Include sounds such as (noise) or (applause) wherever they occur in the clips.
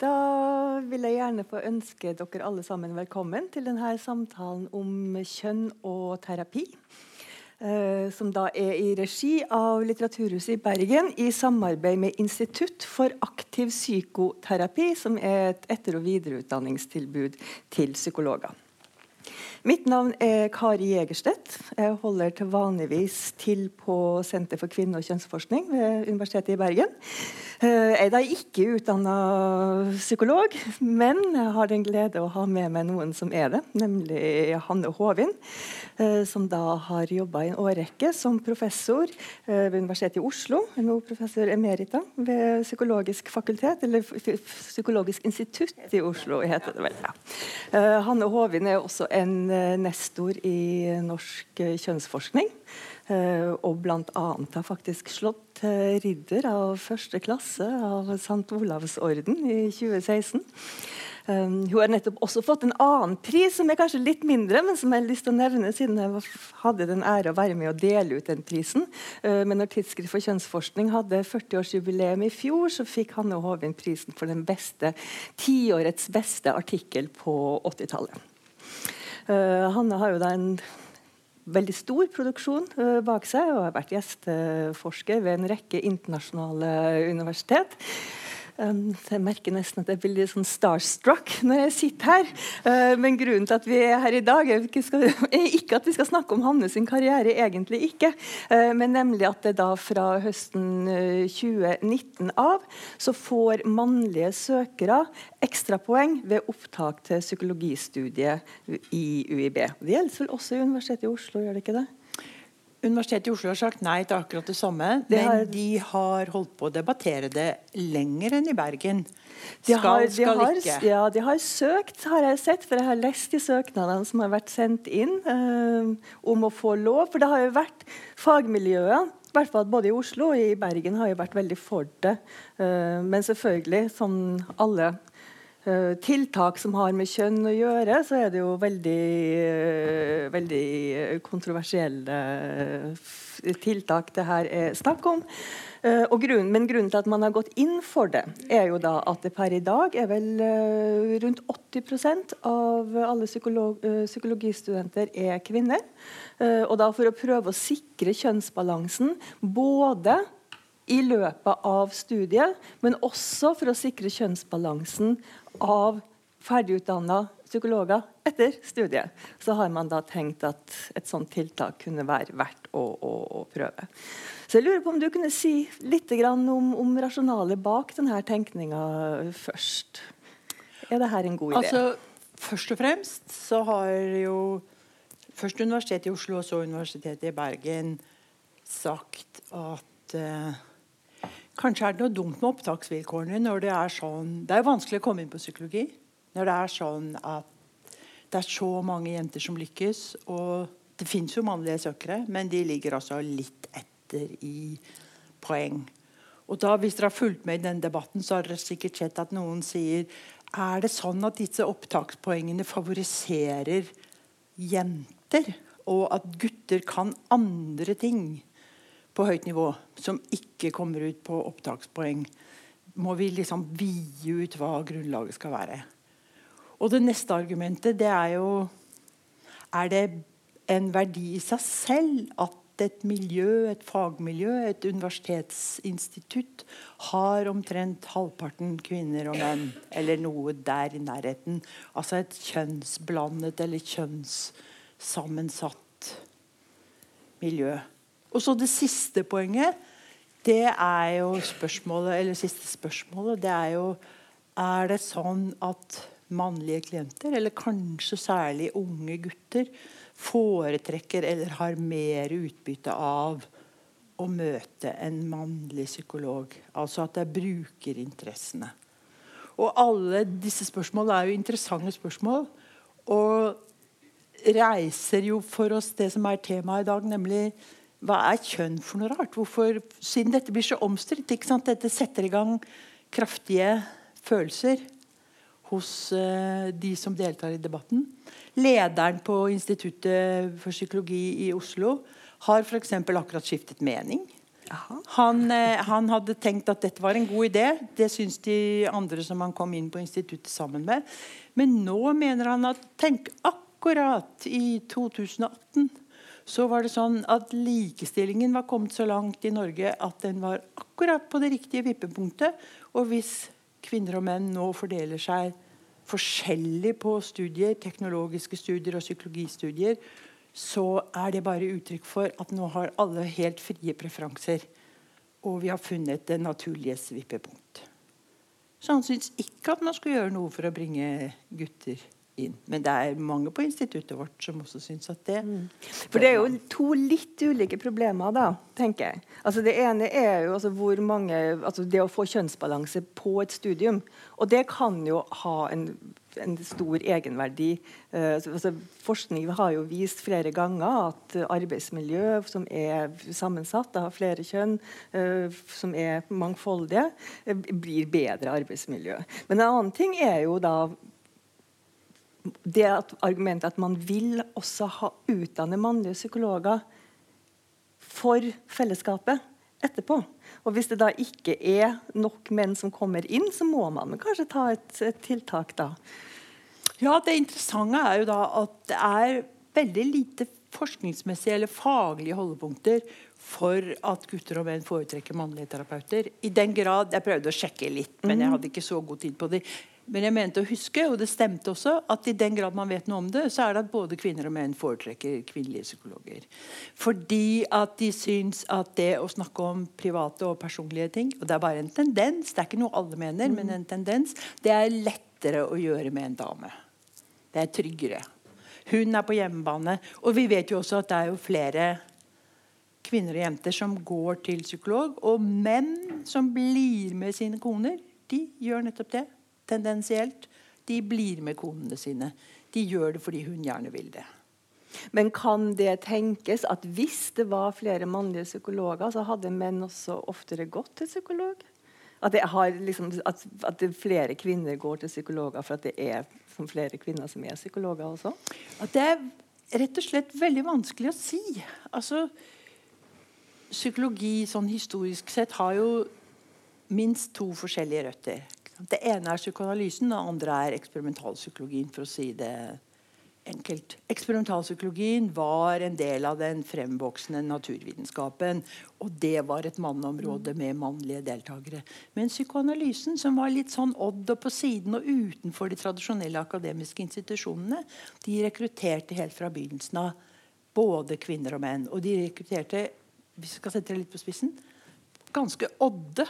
Da vil jeg gjerne få ønske dere alle sammen velkommen til denne samtalen om kjønn og terapi. Uh, som da er i regi av Litteraturhuset i Bergen i samarbeid med Institutt for aktiv psykoterapi, som er et etter- og videreutdanningstilbud til psykologer. Mitt navn er Kari Jegerstedt. Jeg holder til vanligvis til på Senter for kvinne- og kjønnsforskning ved Universitetet i Bergen. Eh, jeg er da ikke utdanna psykolog, men jeg har den glede å ha med meg noen som er det, nemlig Hanne Håvin, eh, som da har jobba i en årrekke som professor eh, ved Universitetet i Oslo, nå professor emerita ved Psykologisk fakultet, eller Psykologisk institutt i Oslo, heter det vel. Hanne Håvin er også en nestor i norsk kjønnsforskning. Uh, og bl.a. har faktisk slått ridder av første klasse av St. Olavs orden i 2016. Um, hun har nettopp også fått en annen pris, som er kanskje litt mindre, men som jeg har lyst til å nevne, siden jeg hadde den ære å være med å dele ut den prisen. Men når Tidsskrift for kjønnsforskning hadde 40-årsjubileum i fjor, så fikk Hanne Hovin prisen for den beste tiårets beste artikkel på 80-tallet. Uh, Hanne har jo da en veldig stor produksjon uh, bak seg og har vært gjesteforsker ved en rekke internasjonale universitet. Jeg merker nesten at jeg blir litt sånn starstruck når jeg sitter her. Uh, men grunnen til at vi er her i dag, er ikke, at vi skal snakke om Hanne sin karriere. egentlig ikke, uh, Men nemlig at det da fra høsten 2019 av så får mannlige søkere ekstrapoeng ved opptak til psykologistudiet i UiB. Det gjelder vel også i Universitetet i Oslo, gjør det ikke det? Universitetet i Oslo har sagt nei til akkurat det samme, det men de har holdt på å debattere det lenger enn i Bergen. De har, de skal har, ikke. Ja, de har søkt, har jeg sett, for jeg har lest de søknadene som har vært sendt inn uh, om å få lov. For det har jo vært fagmiljøet i hvert fall både i Oslo og i Bergen har jo vært veldig for det. Uh, men selvfølgelig, som alle tiltak som har med kjønn å gjøre, så er det jo veldig, uh, veldig kontroversielle tiltak det her er snakk om. Grunnen, men grunnen til at man har gått inn for det, er jo da at det per i dag er vel rundt 80% av alle psykolog, psykologistudenter er kvinner. og da for å prøve å sikre kjønnsbalansen både i løpet av studiet, men også for å sikre kjønnsbalansen av ferdigutdanna psykologer etter studiet. Så har man da tenkt at et sånt tiltak kunne være verdt å, å, å prøve. Så jeg lurer på om du kunne si litt om, om rasjonalet bak denne tenkninga først. Er dette en god idé? Altså, først og fremst så har jo først Universitetet i Oslo og så Universitetet i Bergen sagt at uh, Kanskje er det noe dumt med opptaksvilkårene når det er sånn Det er vanskelig å komme inn på psykologi når det er sånn at det er så mange jenter som lykkes. Og det fins jo mannlige søkere, men de ligger altså litt etter i poeng. Og da, Hvis dere har fulgt med i den debatten, så har dere sikkert sett at noen sier er det sånn at disse opptakspoengene favoriserer jenter, og at gutter kan andre ting? På høyt nivå som ikke kommer ut på opptakspoeng, må vi liksom vide ut hva grunnlaget skal være. Og det neste argumentet det er jo Er det en verdi i seg selv at et miljø, et fagmiljø, et universitetsinstitutt har omtrent halvparten kvinner og menn, eller noe der i nærheten. Altså et kjønnsblandet eller kjønnssammensatt miljø. Og så det siste poenget, det er jo spørsmålet Eller siste spørsmålet, det er jo Er det sånn at mannlige klienter, eller kanskje særlig unge gutter, foretrekker eller har mer utbytte av å møte en mannlig psykolog? Altså at det er brukerinteressene. Og alle disse spørsmålene er jo interessante spørsmål. Og reiser jo for oss det som er temaet i dag, nemlig hva er kjønn for noe rart? Hvorfor, siden dette blir så omstridt. Dette setter i gang kraftige følelser hos uh, de som deltar i debatten. Lederen på Instituttet for psykologi i Oslo har f.eks. akkurat skiftet mening. Han, uh, han, hadde tenkt at dette var en god idé. Det syns de andre som han kom inn på instituttet sammen med. Men nå mener han at tenk akkurat i 2018 så var det sånn at likestillingen var kommet så langt i Norge at den var akkurat på det riktige vippepunktet. Og hvis kvinner og menn nå fordeler seg forskjellig på studier, teknologiske studier og psykologistudier, så er det bare uttrykk for at nå har alle helt frie preferanser. Og vi har funnet det naturlige vippepunkt. Så han syntes ikke at man skulle gjøre noe for å bringe gutter inn. Men det er mange på instituttet vårt som også syns at det mm. For det er jo to litt ulike problemer, da, tenker jeg. Altså Det ene er jo altså hvor mange altså Det å få kjønnsbalanse på et studium. Og det kan jo ha en en stor egenverdi. Uh, altså, forskning har jo vist flere ganger at arbeidsmiljø som er sammensatt har flere kjønn, uh, som er mangfoldige, uh, blir bedre arbeidsmiljø. Men en annen ting er jo da det at argumentet at man vil også ha utdanne mannlige psykologer for fellesskapet etterpå. Og Hvis det da ikke er nok menn som kommer inn, så må man kanskje ta et, et tiltak da. Ja, Det interessante er jo da at det er veldig lite forskningsmessige eller faglige holdepunkter for at gutter og menn foretrekker mannlige terapeuter. I den grad, Jeg prøvde å sjekke litt, men jeg mm. hadde ikke så god tid på det. Men jeg mente å huske, og det stemte også, at i den grad man vet noe om det, så er det at både kvinner og menn foretrekker kvinnelige psykologer. Fordi at de syns at det å snakke om private og personlige ting Og det er bare en tendens, det er ikke noe alle mener, men en tendens. Det er lettere å gjøre med en dame. Det er tryggere. Hun er på hjemmebane. Og vi vet jo også at det er jo flere kvinner og jenter som går til psykolog. Og menn som blir med sine koner, de gjør nettopp det tendensielt, de blir med konene sine. De gjør det fordi hun gjerne vil det. Men kan det tenkes at hvis det var flere mannlige psykologer, så hadde menn også oftere gått til psykolog? At, liksom, at, at flere kvinner går til psykologer for at det er flere kvinner som er psykologer også? At det er rett og slett veldig vanskelig å si. Altså, psykologi sånn historisk sett har jo minst to forskjellige røtter. Det ene er psykoanalysen, det andre er eksperimentalpsykologien. for å si det enkelt. Eksperimentalpsykologien var en del av den fremvoksende naturvitenskapen. Og det var et manneområde med mannlige deltakere. Men psykoanalysen, som var litt sånn odd og på siden og utenfor de tradisjonelle akademiske institusjonene, de rekrutterte helt fra begynnelsen av både kvinner og menn. Og de rekrutterte, hvis vi skal sette det litt på spissen, ganske odde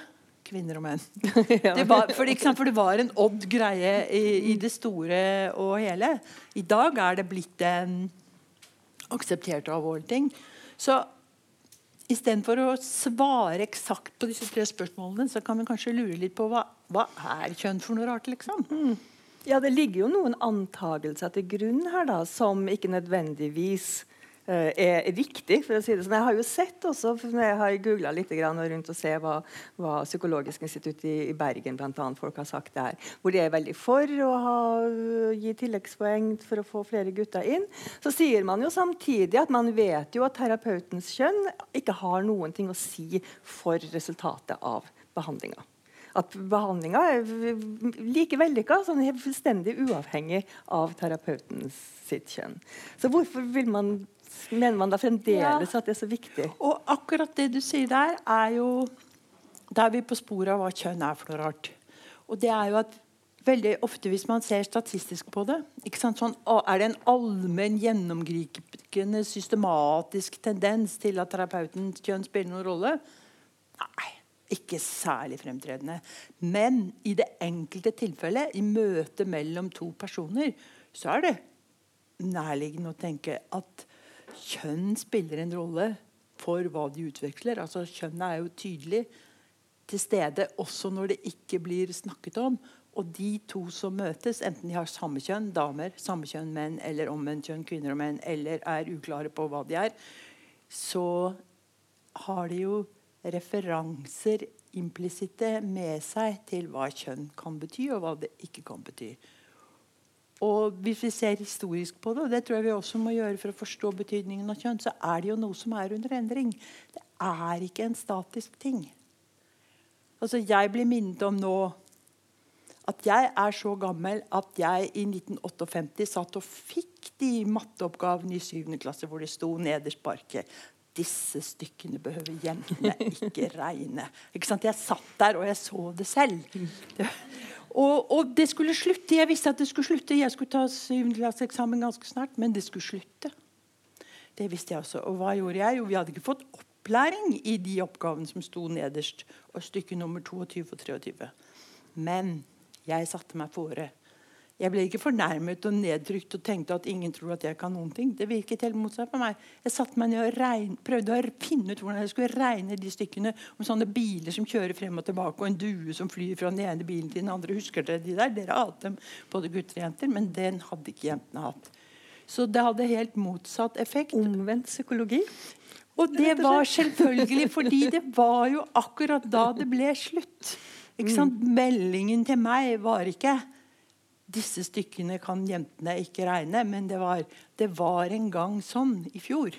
kvinner og menn. (laughs) Det var, for, for, det var en odd greie i, i, det store og hele. I dag er det blitt en akseptert og alvorlig ting. Så istedenfor å svare eksakt på disse tre spørsmålene, så kan vi kanskje lure litt på hva, hva er kjønn for noe rart, liksom? Mm. Ja, det ligger jo noen antagelser til grunn her da, som ikke nødvendigvis er riktig. for å si det sånn. Jeg har jo sett også, når jeg har googla litt rundt og se hva, hva Psykologisk institutt i, i Bergen blant annet, folk har sagt der, hvor de er veldig for å ha, gi tilleggspoeng for å få flere gutter inn, så sier man jo samtidig at man vet jo at terapeutens kjønn ikke har noen ting å si for resultatet av behandlinga at behandlinga er like vellykka, sånn fullstendig uavhengig av terapeutens sitt kjønn. Så hvorfor vil man mener man da fremdeles ja. at det er så viktig? Og akkurat det du sier der, er jo Da er vi på sporet av hva kjønn er for noe rart. Og det er jo at veldig ofte hvis man ser statistisk på det sånn, Er det en allmenn, gjennomgripende, systematisk tendens til at terapeutens kjønn spiller noen rolle? Nei. Ikke særlig fremtredende. Men i det enkelte tilfellet, i møtet mellom to personer, så er det nærliggende å tenke at kjønn spiller en rolle for hva de utveksler. Altså Kjønnet er jo tydelig til stede også når det ikke blir snakket om. Og de to som møtes, enten de har samme kjønn, damer, samme kjønn, menn, eller omvendt kjønn, kvinner og menn, eller er uklare på hva de er, så har de jo referanser implisitte med seg til hva kjønn kan bety, og hva det ikke kan bety. Og hvis vi ser historisk på det, og det tror jeg vi også må gjøre for å forstå betydningen av kjønn, så er det jo noe som er under endring. Det er ikke en statisk ting. Altså, Jeg blir minnet om nå at jeg er så gammel at jeg i 1958 satt og fikk de matteoppgavene i 7. klasse hvor det sto nederst på arket disse stykkene behøver jentene ikke regne. Ikke sant? Jeg satt der, og jeg så det selv. Det, og, og, det skulle slutte. Jeg visste at det skulle slutte. Jeg skulle ta syvendeklasseeksamen ganske snart, men det skulle slutte. Det visste jeg også. Og hva gjorde jeg? Jo, vi hadde ikke fått opplæring i de oppgavene som sto nederst. Og stykke nummer 22 og 23. Men jeg satte meg fore jeg ble ikke fornærmet og nedtrykt og tenkte at ingen tror at jeg kan noen ting. Det virket helt motsatt på meg. Jeg satte meg ned og regn, prøvde å finne ut hvordan jeg skulle regne de stykkene om sånne biler som kjører frem og tilbake, og en due som flyr fra den ene bilen til den andre. Husker dere de der? Dere hadde dem, både gutter og jenter, men den hadde ikke jentene hatt. Så det hadde helt motsatt effekt. Omvendt psykologi? Og det var selvfølgelig (laughs) fordi det var jo akkurat da det ble slutt. Mm. Meldingen til meg var ikke disse stykkene kan jentene ikke regne, men det var, det var, en gang sånn i fjor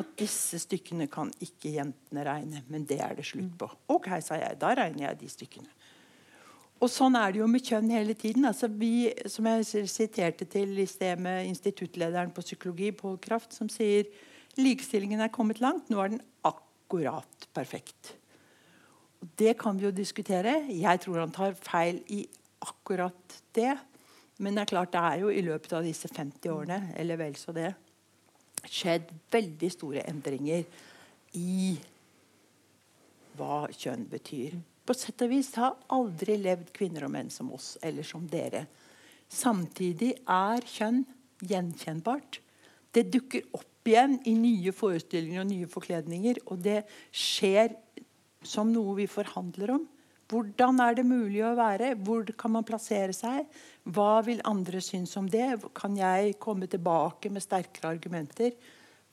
at disse stykkene kan ikke jentene regne, men det er det slutt på. Ok, sa jeg. Da regner jeg de stykkene. Og sånn er det jo med kjønn hele tiden. Altså vi, som jeg siterte til i sted med instituttlederen på psykologi, Pål Kraft, som sier likestillingen er kommet langt. Nå er den akkurat perfekt. Og det kan vi jo diskutere. Jeg tror han tar feil i akkurat det. Men det er klart det er jo i løpet av disse 50 årene eller vel så det, skjedd veldig store endringer i hva kjønn betyr. På sett og vis har aldri levd kvinner og menn som oss eller som dere. Samtidig er kjønn gjenkjennbart. Det dukker opp igjen i nye forestillinger og nye forkledninger. Og det skjer som noe vi forhandler om. Hvordan er det mulig å være? Hvor kan man plassere seg? Hva vil andre synes om det? Kan jeg komme tilbake med sterkere argumenter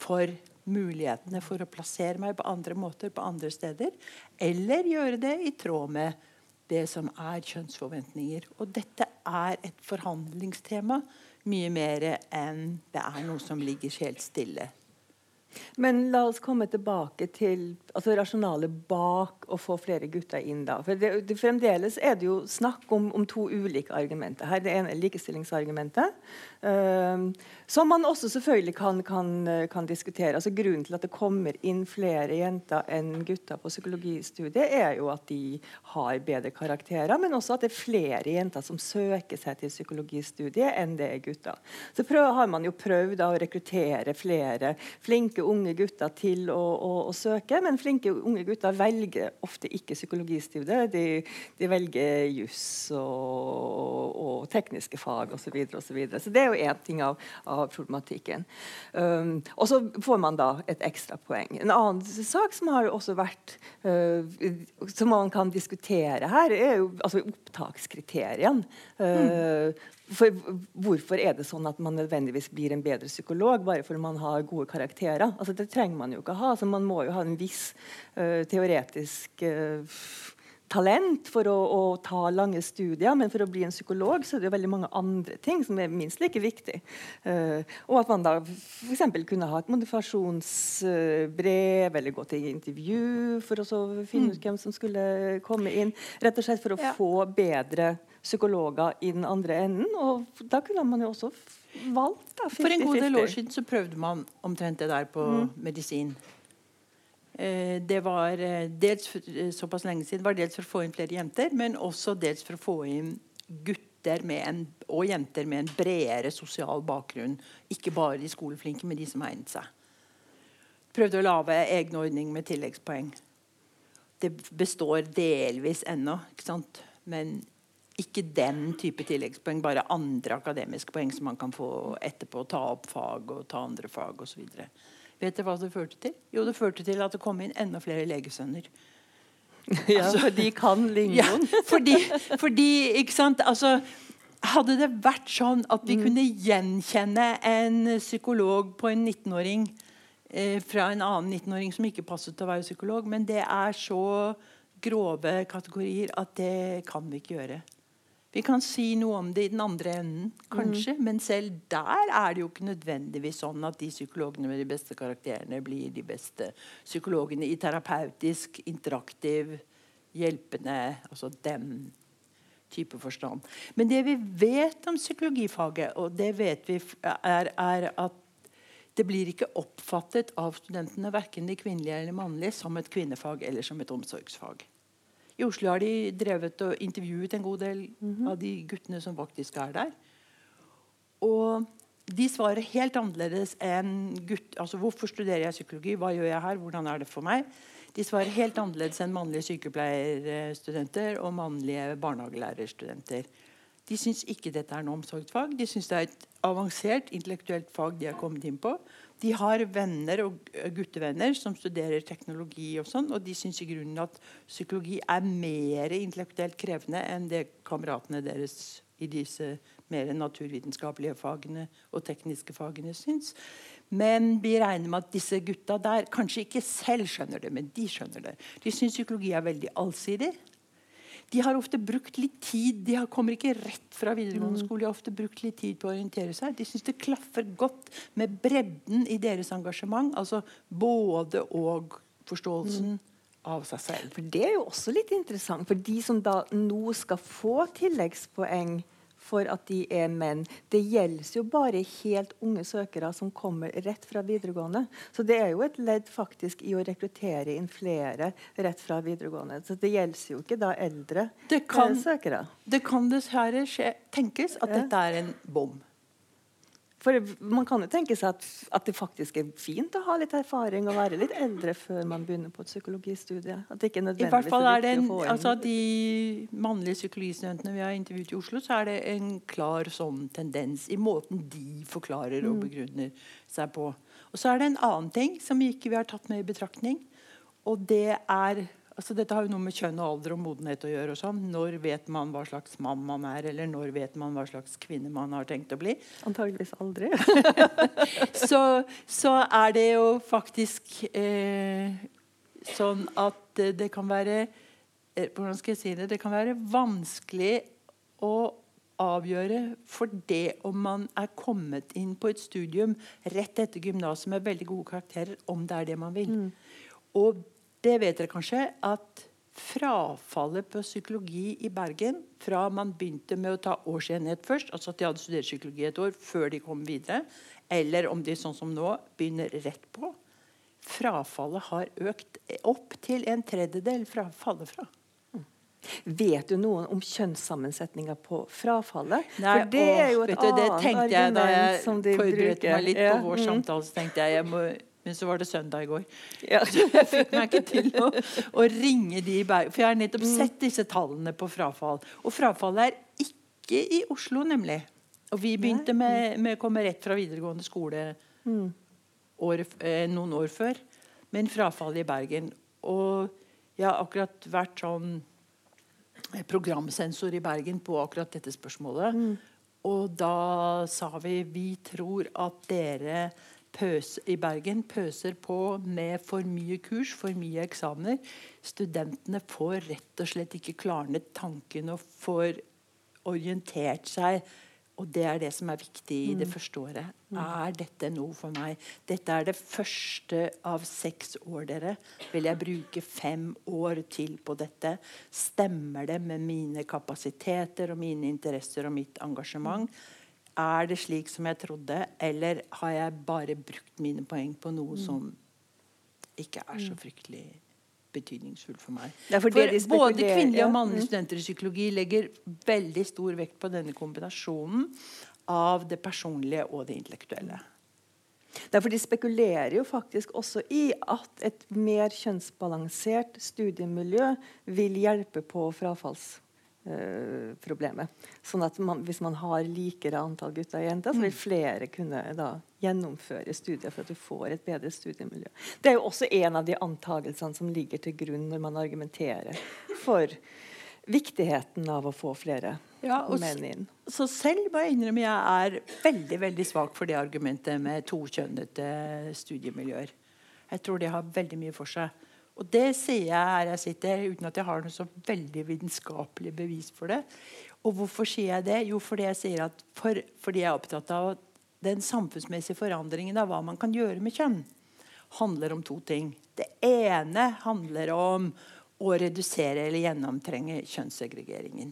for mulighetene for å plassere meg på andre måter på andre steder? Eller gjøre det i tråd med det som er kjønnsforventninger. Og dette er et forhandlingstema mye mer enn det er noe som ligger helt stille men la oss komme tilbake til altså rasjonalet bak å få flere gutter inn. da. For det, det, Fremdeles er det jo snakk om, om, to ulike argumenter. her. Det ene er likestillingsargumentet, uh, som man også selvfølgelig kan, kan, kan, diskutere. Altså Grunnen til at det kommer inn flere jenter enn gutter på psykologistudiet, er jo at de har bedre karakterer, men også at det er flere jenter som søker seg til psykologistudiet enn det er gutter. Så prøv, har man jo prøvd da, å rekruttere flere flinke unge gutter til å, å, å, søke, men flinke unge gutter velger ofte ikke psykologistudiet. De, de velger juss og, og, tekniske fag osv. Så, videre, og så, videre. så det er jo én ting av, av problematikken. Um, og så får man da et ekstra poeng. En annen sak som har også vært uh, som man kan diskutere her, er jo altså opptakskriteriene. Uh, for Hvorfor er det sånn at man nødvendigvis blir en bedre psykolog bare fordi man har gode karakterer? Altså, det trenger man jo ikke ha. Altså, man må jo ha en viss uh, teoretisk uh, talent for å, å, ta lange studier, men for å bli en psykolog så er det jo veldig mange andre ting som er minst like viktig. Uh, og at man da f.eks. kunne ha et motivasjonsbrev eller gå til intervju for å finne ut mm. hvem som skulle komme inn. Rett og slett for å ja. få bedre psykologer i den andre enden. Og da kunne man jo også valgt da, 50, For en god del år siden så prøvde man omtrent det der på mm. medisin. Eh, det var eh, dels eh, såpass lenge siden var dels for å få inn flere jenter, men også dels for å få inn gutter en, og jenter med en bredere sosial bakgrunn. Ikke bare de skoleflinke, men de som egnet seg. Prøvde å lage egne ordninger med tilleggspoeng. Det består delvis ennå, men ikke den type tilleggspoeng, bare andre akademiske poeng som man kan få etterpå. Ta opp fag og ta andre fag osv. Vet dere hva det førte til? Jo, det førte til at det kom inn enda flere legesønner. (laughs) Ja, altså, for de kan lingoen. Ja, fordi, fordi, ikke sant altså, Hadde det vært sånn at vi mm. kunne gjenkjenne en psykolog på en 19-åring eh, fra en annen 19-åring som ikke passet til å være psykolog, men det er så grove kategorier at det kan vi ikke gjøre. Vi kan si noe om det i den andre enden, kanskje, men selv der er det jo ikke nødvendigvis sånn at de psykologene med de beste karakterene blir de beste psykologene i terapeutisk, interaktiv, hjelpende Altså den type forstand. Men det vi vet om psykologifaget, og det vet vi er, er at det blir ikke oppfattet av studentene, verken de kvinnelige eller mannlige, som et kvinnefag eller som et omsorgsfag. I Oslo har de drevet og intervjuet en god del mm -hmm. av de guttene som faktisk er der. Og de svarer helt annerledes enn gutt... Altså, hvorfor studerer jeg psykologi? Hva gjør jeg her? Hvordan er det for meg? De svarer helt annerledes enn mannlige sykepleierstudenter og mannlige barnehagelærerstudenter. De syns ikke dette er noe omsorgsfag. De syns det er et avansert intellektuelt fag de har kommet inn på. De har venner og guttevenner som studerer teknologi, og sånn, og de syns i grunnen at psykologi er mer intellektuelt krevende enn det kameratene deres i disse mer naturvitenskapelige fagene og tekniske fagene syns. Men vi regner med at disse gutta der kanskje ikke selv skjønner det, men de skjønner det. De syns psykologi er veldig allsidig de har ofte brukt litt tid De kommer ikke rett fra videregående mm. skole. De har ofte brukt litt tid på å orientere seg. De syns det klaffer godt med bredden i deres engasjement. Altså både og forståelsen mm. av seg selv. For Det er jo også litt interessant. For de som da nå skal få tilleggspoeng for at de er menn. Det gjelder jo bare helt unge søkere som kommer rett fra videregående. Så det er jo et ledd faktisk i å rekruttere inn flere rett fra videregående. Så det gjelder jo ikke da eldre det kan, søkere. Det kan dessverre skje, tenkes at dette er en bom. For Man kan jo tenke seg at, at, det faktisk er fint å ha litt erfaring og være litt eldre før man begynner på et psykologistudie. At det ikke er I hvert fall er det en, altså De mannlige psykologistudentene vi har intervjuet i Oslo, så er det en klar sånn tendens i måten de forklarer og mm. begrunner seg på. Og Så er det en annen ting som vi ikke har tatt med i betraktning. Og det er Altså, dette har jo noe med kjønn og alder og modenhet å gjøre. og sånn. Når vet man hva slags mann man er, eller når vet man hva slags kvinne man har tenkt å bli? Antageligvis aldri. (laughs) (laughs) så, så, er det jo faktisk eh, sånn at det kan være eh, Hvordan skal jeg si det? Det kan være vanskelig å avgjøre for det om man er kommet inn på et studium rett etter gymnaset med veldig gode karakterer, om det er det man vil. Mm. Og det vet dere kanskje at frafallet på psykologi i Bergen fra man begynte med å ta årsenhet først, altså at de hadde studert psykologi et år før de kom videre, eller om de sånn som nå begynner rett på Frafallet har økt opp til en tredjedel fra faller fra. Vet du noen om kjønnssammensetninga på frafallet? Nei, For det er jo et annet det tenkte jeg da jeg forberedte meg litt på vår samtale. så tenkte jeg jeg må men så var det søndag i går. Ja. Så jeg fikk meg ikke til å, å ringe de i Bergen. For jeg har nettopp mm. sett disse tallene på frafall. Og frafallet er ikke i Oslo, nemlig. Og vi begynte med, med å komme rett fra videregående skole mm. år, eh, noen år før. Men frafallet i Bergen. Og jeg har akkurat vært sånn eh, programsensor i Bergen på akkurat dette spørsmålet. Mm. Og da sa vi vi tror at dere pøs, i Bergen pøser på med for mye kurs, for mye eksamener. Studentene får rett og slett ikke klarnet tanken og får orientert seg. Og det er det som er viktig i det mm. første året. Mm. Er dette noe for meg? Dette er det første av seks år, dere. Vil jeg bruke fem år til på dette? Stemmer det med mine kapasiteter og mine interesser og mitt engasjement? Mm. Er det slik som jeg trodde, eller har jeg bare brukt mine poeng på noe mm. som ikke er så mm. fryktelig betydningsfullt for meg? For både kvinnelige og mannlige ja. studenter i psykologi legger veldig stor vekt på denne kombinasjonen av det personlige og det intellektuelle. Derfor de spekulerer jo faktisk også i at et mer kjønnsbalansert studiemiljø vil hjelpe på frafalls Eh, problemet. Sånn at man, Hvis man har likere antall gutter og jenter, så vil mm. flere kunne da gjennomføre studier for at du får et bedre studiemiljø. Det er jo også en av de antagelsene som ligger til grunn når man argumenterer for viktigheten av å få flere ja, menn inn. Så selv må jeg innrømme jeg er veldig veldig svak for det argumentet med tokjønnete studiemiljøer. Jeg tror det har veldig mye for seg. Og det sier jeg her jeg sitter, uten at jeg har noe så veldig vitenskapelig bevis for det. Og hvorfor sier jeg det? Jo, fordi jeg sier at for, fordi jeg er opptatt av den samfunnsmessige forandringen av hva man kan gjøre med kjønn, handler om to ting. Det ene handler om å redusere eller gjennomtrenge kjønnssegregeringen.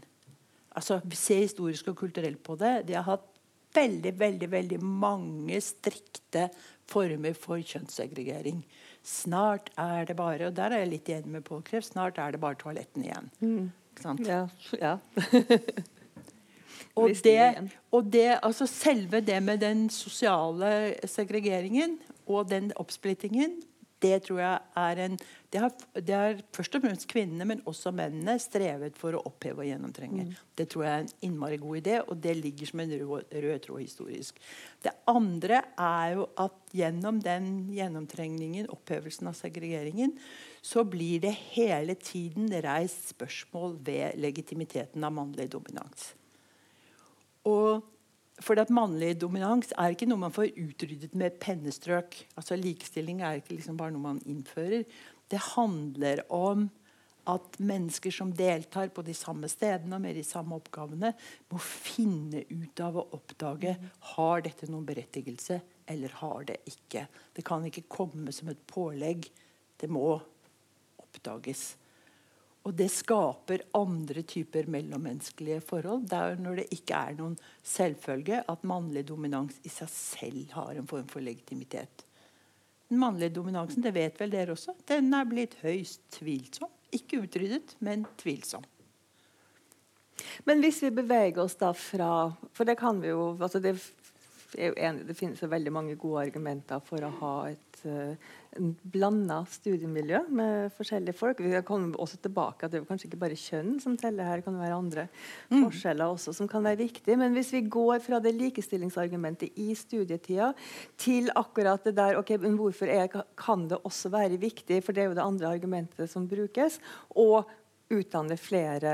Altså, Se historisk og kulturelt på det. De har hatt veldig, veldig, veldig mange strikte former for kjønnssegregering. Snart er det bare Og der er jeg litt enig med Pål Kreft. Snart er det bare toaletten igjen. Mm. Sant? Ja. ja. Og, det, og det, altså selve det med den sosiale segregeringen og den oppsplittingen, det tror jeg er en det har, det har først og fremst kvinnene, men også mennene, strevet for å oppheve og gjennomtrenge. Det tror jeg er en innmari god idé, og det ligger som en rød, rød tråd historisk. Det andre er jo at gjennom den gjennomtrengningen, opphevelsen av segregeringen, så blir det hele tiden reist spørsmål ved legitimiteten av mannlig dominans. Og fordi at Mannlig dominans er ikke noe man får utryddet med et pennestrøk. Altså Likestilling er ikke liksom bare noe man innfører. Det handler om at mennesker som deltar på de samme stedene og med de samme oppgavene, må finne ut av å oppdage har dette noen berettigelse eller har det ikke. Det kan ikke komme som et pålegg. Det må oppdages. Og det skaper andre typer mellommenneskelige forhold. Det er når det ikke er noen selvfølge at mannlig dominans i seg selv har en form for legitimitet. Den mannlige dominansen, det vet vel dere også, den er blitt høyst tvilsom. Ikke utryddet, men tvilsom. Men hvis vi beveger oss da fra For det kan vi jo altså det, enig, det finnes veldig mange gode argumenter for å ha et uh, blanda studiemiljø med forskjellige folk. Vi kommer også tilbake at Det er kanskje ikke bare kjønn som teller her, det kan være andre Mm. forskjeller også som kan være viktige. Men hvis vi går fra det likestillingsargumentet i studietida til akkurat det der ok, men hvorfor er, kan det også være viktig, for det er jo det andre argumentet som brukes, og utdanne flere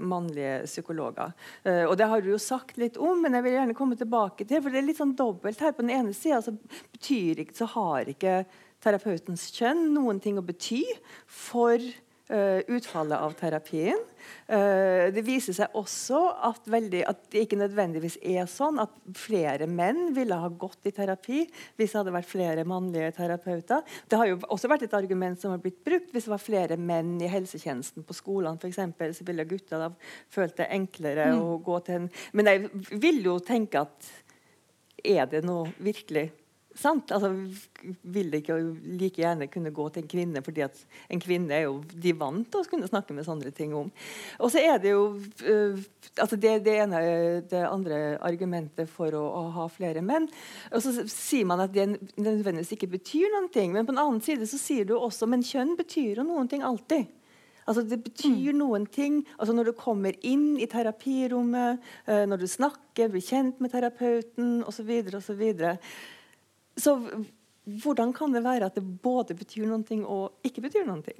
mannlige psykologer. Eh, og Det har du jo sagt litt om, men jeg vil gjerne komme tilbake til for det er litt sånn dobbelt her. På den ene sida så betyr så har ikke terapeutens kjønn noen ting å bety for utfallet av terapien. Eh, det viser seg også at, veldig, at det ikke nødvendigvis er sånn at flere menn ville ha gått i terapi hvis det hadde vært flere mannlige terapeuter. Det har jo også vært et argument som har blitt brukt. Hvis det var flere menn i helsetjenesten på skolene, eksempel, så ville gutta da følt det enklere å gå til en Men jeg vil jo tenke at er det noe virkelig sant? Altså, vil det ikke like gjerne kunne gå til en kvinne, fordi at en kvinne er jo de vant til å kunne snakke med sånne ting om. Og så er det jo uh, altså det, det ene det andre argumentet for å, å ha flere menn. Og så sier man at det nødvendigvis ikke betyr noen ting. Men på den annen side så sier du også men kjønn betyr jo noen ting alltid. Altså Det betyr noen ting altså når du kommer inn i terapirommet, eh, når du snakker, blir kjent med terapeuten osv. Så, så, videre. Så hvordan kan det være at det både betyr noen ting og ikke betyr noen ting?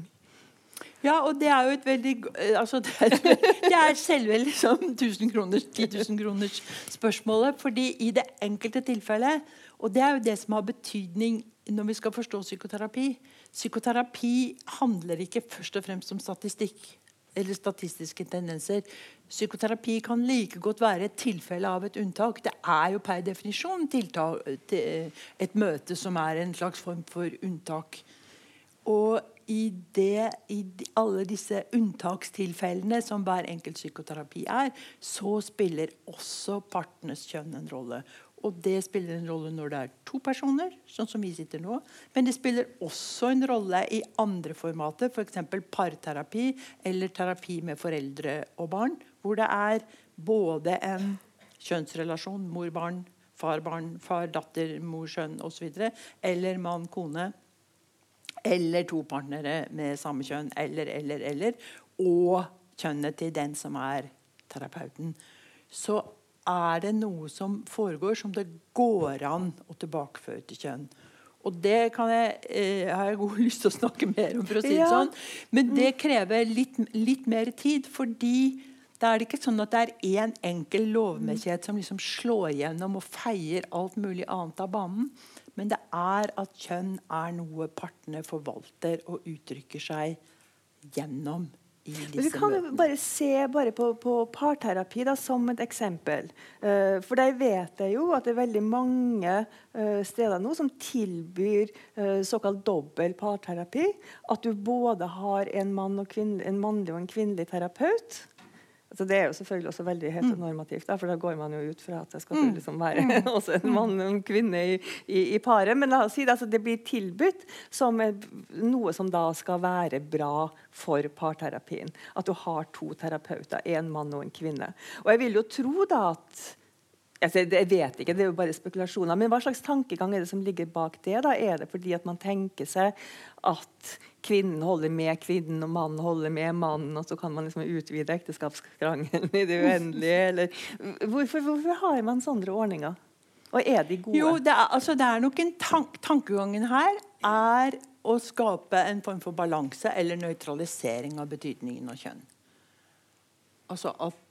Ja, og det er jo et veldig eh, altså (laughs) det, er, det er selve liksom 1000 kroners, 10 000 kroners spørsmålet. fordi i det enkelte tilfellet Og det er jo det som har betydning når vi skal forstå psykoterapi. Psykoterapi handler ikke først og fremst om statistikk eller statistiske tendenser. Psykoterapi kan like godt være et tilfelle av et unntak. Det er jo per definisjon tiltak, et møte som er en slags form for unntak. Og i, det, i alle disse unntakstilfellene som hver enkelt psykoterapi er, så spiller også partenes kjønn en rolle. Og det spiller en rolle når det er to personer, sånn som vi sitter nå. Men det spiller også en rolle i andre formater, f.eks. For parterapi eller terapi med foreldre og barn. Hvor det er både en kjønnsrelasjon, mor-barn, far-barn, far-datter, mor-sønn osv. Eller mann-kone. Eller to partnere med samme kjønn. Eller, eller, eller. Og kjønnet til den som er terapeuten. Så er det noe som foregår som det går an å tilbakeføre til kjønn. Og det kan jeg, eh, har jeg god (laughs) lyst til å snakke mer om. for å si det Ja. sånn. Men det krever litt, litt mer tid. fordi da er det ikke sånn at det er én enkel lovmessighet som liksom slår gjennom og feier alt mulig annet av banen. Men det er at kjønn er noe partene forvalter og uttrykker seg gjennom vi kan møtene. bare se bare på, på parterapi da, som et eksempel. Uh, for der vet jeg jo at det er veldig mange uh, steder nå som tilbyr uh, såkalt dobbel parterapi. At du både har en, mann en mannlig og en kvinnelig terapeut. Altså det er jo selvfølgelig også veldig heteronormativt, da, for da går man jo ut fra at det skal liksom være (laughs) også en mann og en kvinne i, i, i paret. Men la oss si det, altså det blir tilbudt som noe som da skal være bra for parterapien. At du har to terapeuter, en mann og en kvinne. Og jeg vil jo tro da at jeg vet ikke, det er jo bare spekulasjoner. Men hva slags tankegang er det som ligger bak det? da? Er det fordi at man tenker seg at kvinnen holder med kvinnen, og mannen holder med mannen, og så kan man liksom utvide ekteskapskrangelen i det uendelige? Eller hvorfor, hvorfor har man sånne ordninger? Og er de gode? Jo, det er, altså, det er nok en tank, Tankegangen her er å skape en form for balanse eller nøytralisering av betydningen av kjønn. Altså at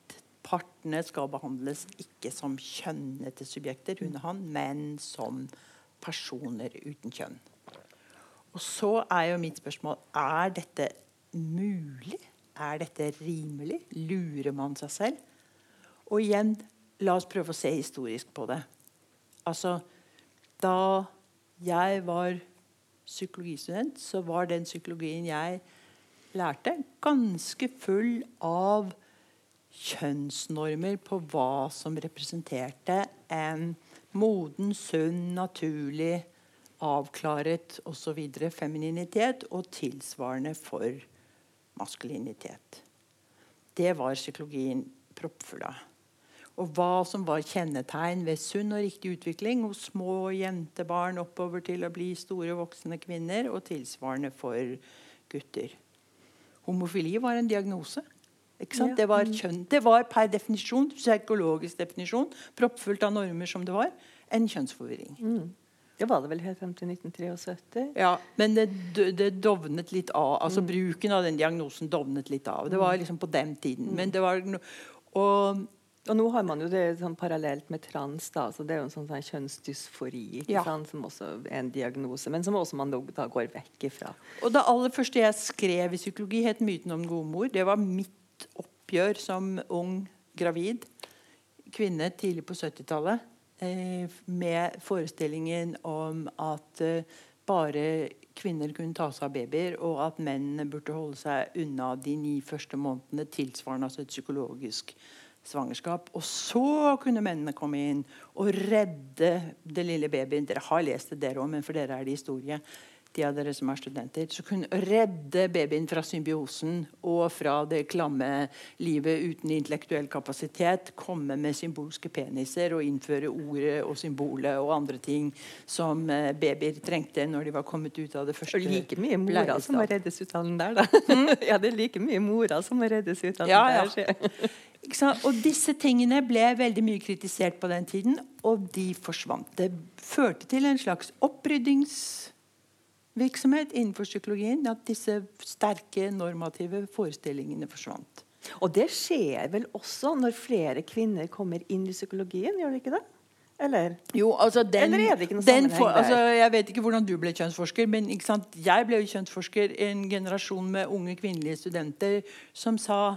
partene skal behandles ikke som kjønnete subjekter, hun og han, men som personer uten kjønn. Og så er jo mitt spørsmål er dette mulig? Er dette rimelig? Lurer man seg selv? Og igjen, la oss prøve å se historisk på det. Altså, da jeg var psykologistudent, så var den psykologien jeg lærte, ganske full av kjønnsnormer på hva som representerte en moden, sunn, naturlig, avklaret osv. femininitet, og tilsvarende for maskulinitet. Det var psykologien proppfull av. Og hva som var kjennetegn ved sunn og riktig utvikling hos små jentebarn oppover til å bli store voksne kvinner, og tilsvarende for gutter. Homofili var en diagnose. Det, var kjønn, det var per definisjon, psykologisk definisjon, proppfullt av normer som det var, en kjønnsforvirring. Mm. Det var det vel helt frem til 1973? Ja, Men det, det dovnet litt av. altså Bruken av den diagnosen dovnet litt av. Det var liksom på den tiden. Men det var no, og Og nå har man jo det sånn parallelt med trans. da, så Det er jo en sånn, sånn kjønnsdysfori Ja. sant, som også er en diagnose, men som også man da, går vekk ifra. Og det aller første jeg skrev i psykologi, het 'Myten om den gode mor'. Det var oppgjør som ung gravid kvinne tidlig på 70-tallet. Eh, med forestillingen om at eh, bare kvinner kunne ta seg av babyer, og at mennene burde holde seg unna de ni første månedene, tilsvarende altså et psykologisk svangerskap. Og så kunne mennene komme inn og redde den lille babyen. Dere har lest det, dere òg, men for dere er det historie. De av dere som er studenter. Så kunne redde babyen fra symbiosen og fra det klamme livet uten intellektuell kapasitet. Komme med symbolske peniser og innføre ordet og symbolet og andre ting som eh, babyer trengte når de var kommet ut av det første Og like mye mora som må reddes ut av den der, da. (laughs) ja, det er like mye mora som må reddes ut av den ja. der. Ja. (laughs) Og disse tingene ble veldig mye kritisert på den tiden, og de forsvant. Det førte til en slags oppryddingsvirksomhet innenfor psykologien. At disse sterke normative forestillingene forsvant. Og det skjer vel også når flere kvinner kommer inn i psykologien, gjør det ikke det? Eller? Jo, altså den, Eller er det ikke noe sammenheng for, altså, Jeg vet ikke hvordan du ble kjønnsforsker, men jeg ble jo kjønnsforsker i en generasjon med unge kvinnelige studenter som sa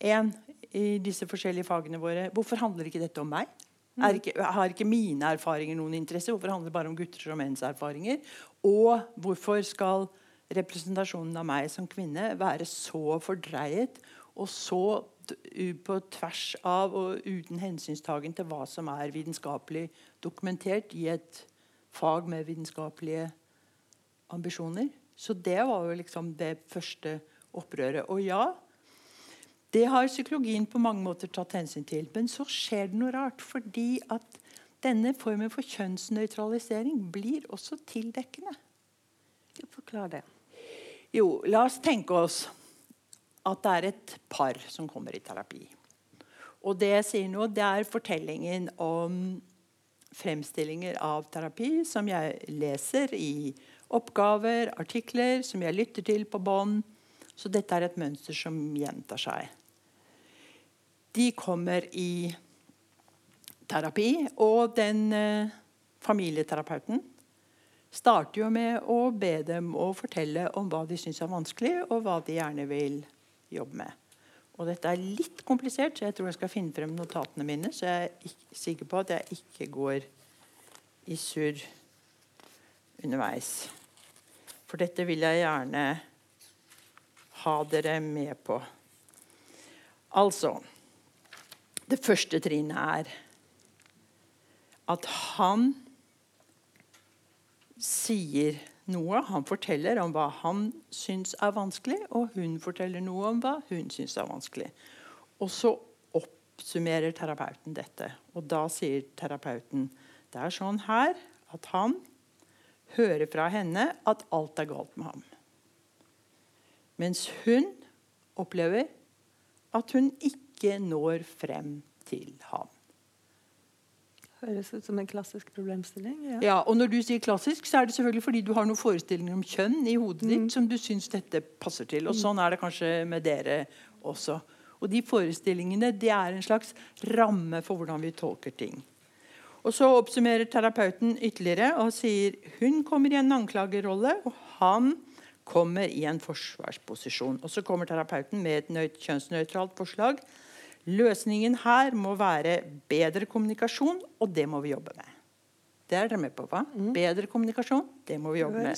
en, i disse forskjellige fagene våre Hvorfor handler ikke dette om meg? Mm. Ikke, har ikke mine erfaringer noen interesse? Hvorfor handler det bare om gutters og menns erfaringer? Og hvorfor skal representasjonen av meg som kvinne være så fordreiet og så på tvers av og uten hensynstagen til hva som er vitenskapelig dokumentert i et fag med vitenskapelige ambisjoner? Så det var jo liksom det første opprøret. Og ja, det har psykologien på mange måter tatt hensyn til. Men så skjer det noe rart, fordi at denne formen for kjønnsnøytralisering blir også tildekkende. Forklar det. Jo, la oss tenke oss at det er et par som kommer i terapi. Og det jeg sier nå, det er fortellingen om fremstillinger av terapi som jeg leser i oppgaver, artikler, som jeg lytter til på bånd. Så dette er et mønster som gjentar seg. De kommer i terapi, og den eh, familieterapeuten starter jo med å be dem å fortelle om hva de syns er vanskelig, og hva de gjerne vil jobbe med. Og dette er litt komplisert, så jeg tror jeg skal finne frem notatene mine. Så jeg er ikke sikker på at jeg ikke går i surr underveis. For dette vil jeg gjerne ha dere med på. Altså Det første trinnet er at han sier noe. Han forteller om hva han syns er vanskelig, og hun forteller noe om hva hun syns er vanskelig. Og så oppsummerer terapeuten dette. Og da sier terapeuten det er sånn her at han hører fra henne at alt er galt med ham. Mens hun opplever at hun ikke når frem til ham. Høres ut som en klassisk problemstilling. Ja. Ja, og når du sier klassisk, så er det selvfølgelig fordi du har noen forestillinger om kjønn i hodet ditt som du syns dette passer til. Og sånn er det kanskje med dere også. Og de forestillingene det er en slags ramme for hvordan vi tolker ting. Og Så oppsummerer terapeuten ytterligere og sier hun kommer i en anklagerrolle, og han kommer i en forsvarsposisjon. Og Så kommer terapeuten med et kjønnsnøytralt forslag Løsningen her må være bedre kommunikasjon, og det må vi jobbe med. Det er dere med på, hva? Mm. Bedre kommunikasjon, det må vi jobbe med.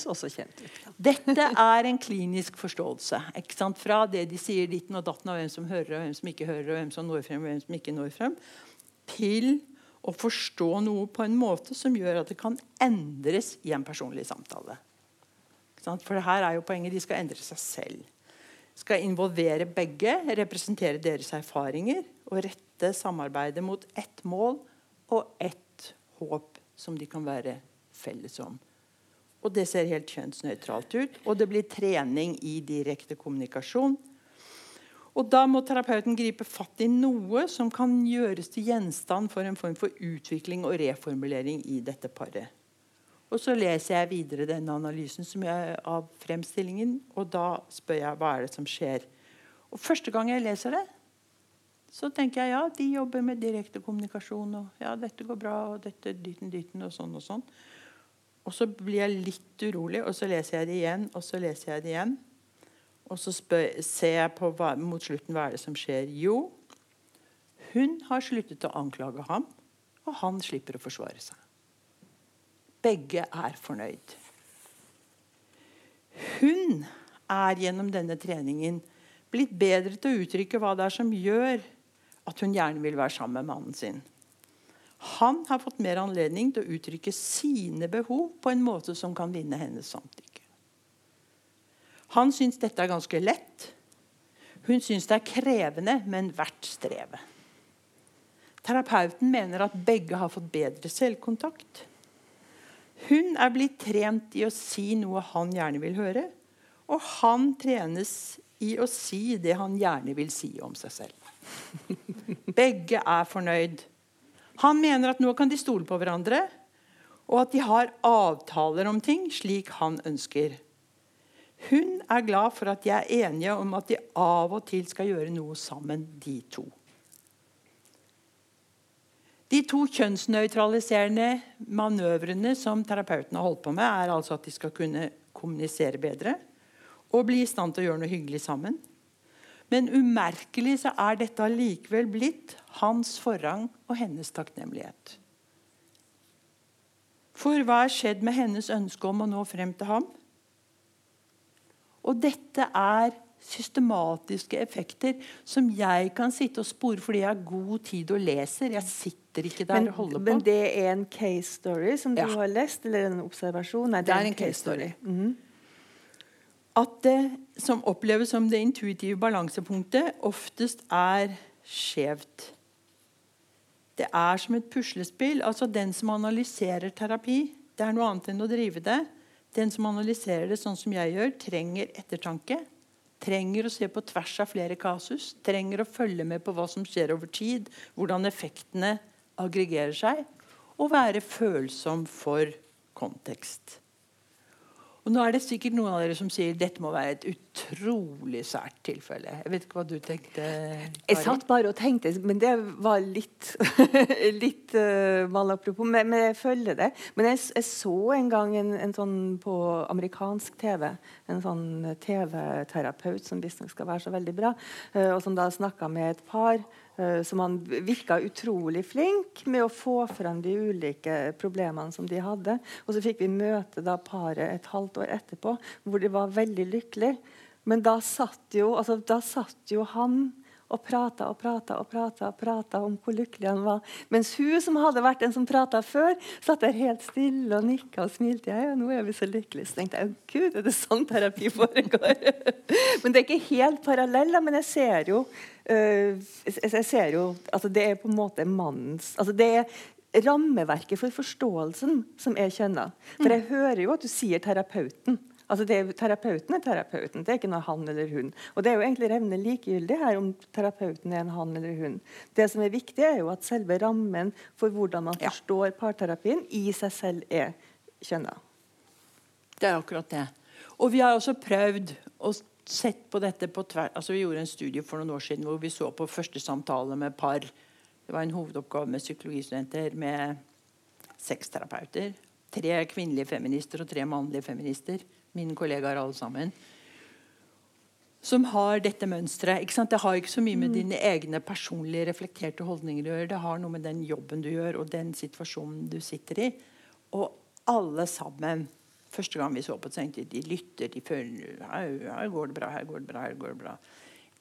ut. Ja. Dette er en klinisk forståelse. Fra det de sier ditten og datten, og hvem som hører, og hvem som ikke hører, og hvem som når frem, og hvem som ikke når frem, til å forstå noe på en måte som gjør at det kan endres i en personlig samtale. For det her er jo poenget. De skal endre seg selv skal involvere begge, representere deres erfaringer og rette samarbeidet mot ett mål og ett håp som de kan være felles om. Og Det ser helt kjønnsnøytralt ut. Og det blir trening i direkte kommunikasjon. Og Da må terapeuten gripe fatt i noe som kan gjøres til gjenstand for en form for utvikling og reformulering i dette paret. Og Så leser jeg videre denne analysen jeg, av fremstillingen, og da spør jeg hva er det som skjer. Og Første gang jeg leser det, så tenker jeg ja, de jobber med direkte kommunikasjon. Og ja, dette går bra, og dette dyten, dyten, og sånn og sånn. Og så blir jeg litt urolig, og så leser jeg det igjen, og så leser jeg det igjen. Og så spør, ser jeg på hva, mot slutten hva er det som skjer. Jo, hun har sluttet å anklage ham, og han slipper å forsvare seg. Begge er fornøyd. Hun er gjennom denne treningen blitt bedre til å uttrykke hva det er som gjør at hun gjerne vil være sammen med mannen sin. Han har fått mer anledning til å uttrykke sine behov på en måte som kan vinne hennes samtykke. Han syns dette er ganske lett. Hun syns det er krevende, men verdt strevet. Terapeuten mener at begge har fått bedre selvkontakt. Hun er blitt trent i å si noe han gjerne vil høre, og han trenes i å si det han gjerne vil si om seg selv. Begge er fornøyd. Han mener at nå kan de stole på hverandre, og at de har avtaler om ting slik han ønsker. Hun er glad for at de er enige om at de av og til skal gjøre noe sammen, de to. De to kjønnsnøytraliserende manøvrene som terapeuten har holdt på med, er altså at de skal kunne kommunisere bedre og bli i stand til å gjøre noe hyggelig sammen. Men umerkelig så er dette allikevel blitt hans forrang og hennes takknemlighet. For hva er skjedd med hennes ønske om å nå frem til ham? Og dette er systematiske effekter som jeg kan sitte og spore fordi jeg har god tid og leser. Jeg sitter ikke der Men, og holder på. men det er en case story som du Ja. har lest, eller en observasjon? Nei, Det er en case story. Mhm. At det som oppleves som det intuitive balansepunktet, oftest er skjevt. Det er som et puslespill. altså Den som analyserer terapi, det er noe annet enn å drive det. Den som analyserer det sånn som jeg gjør, trenger ettertanke. Trenger å se på tvers av flere kasus. Trenger å følge med på hva som skjer over tid. Hvordan effektene aggregerer seg. Og være følsom for kontekst. Og nå er det sikkert noen av dere som sier dette må være et utrolig sært tilfelle. Jeg vet ikke hva du tenkte? Kari? Jeg satt bare og tenkte, men det var litt, (laughs) litt uh, malapropos. Men, men, jeg følger det. Men jeg, jeg så en gang en, en, sånn på amerikansk TV, en sånn TV-terapeut som visstnok skal være så veldig bra, uh, og som da snakka med et par. Uh, som han virka utrolig flink med å få frem de ulike problemene som de hadde. Og så fikk vi møte da paret et halvt år etterpå, hvor de var veldig lykkelige. Men da satt jo, altså, da satt jo han og prata og prata og prata, og prata om hvor lykkelig han var. Mens hun som hadde vært den som prata før, satt der helt stille og nikka og smilte. Ja, ja, nå er vi så lykkelige. Så tenkte jeg gud, er det sånn terapi foregår? (laughs) men det er ikke helt parallell, men jeg ser jo, uh, jeg ser jo altså Det er på en måte mannens altså det er rammeverket for forståelsen som er kjønna. For jeg hører jo at du sier terapeuten. Altså det, Terapeuten er terapeuten, det er ikke noe han eller hun. Og Det er jo egentlig revne likegyldig her om terapeuten er en han eller hun. Det som er viktig, er jo at selve rammen for hvordan man forstår parterapien, i seg selv er kjønna. Det er akkurat det. Og vi har også prøvd å sett på dette på tvers altså Vi gjorde en studie for noen år siden hvor vi så på første samtale med par. Det var en hovedoppgave med psykologistudenter med seks terapeuter. Tre kvinnelige feminister og tre mannlige feminister mine kollegaer alle sammen, som har dette mønsteret. Det har ikke så mye med mm. dine egne personlige reflekterte holdninger å gjøre. Det har noe med den jobben du gjør, og den situasjonen du sitter i. Og alle sammen Første gang vi så på det, de lytter, de føler her, her går det bra, her går det bra, her går det bra.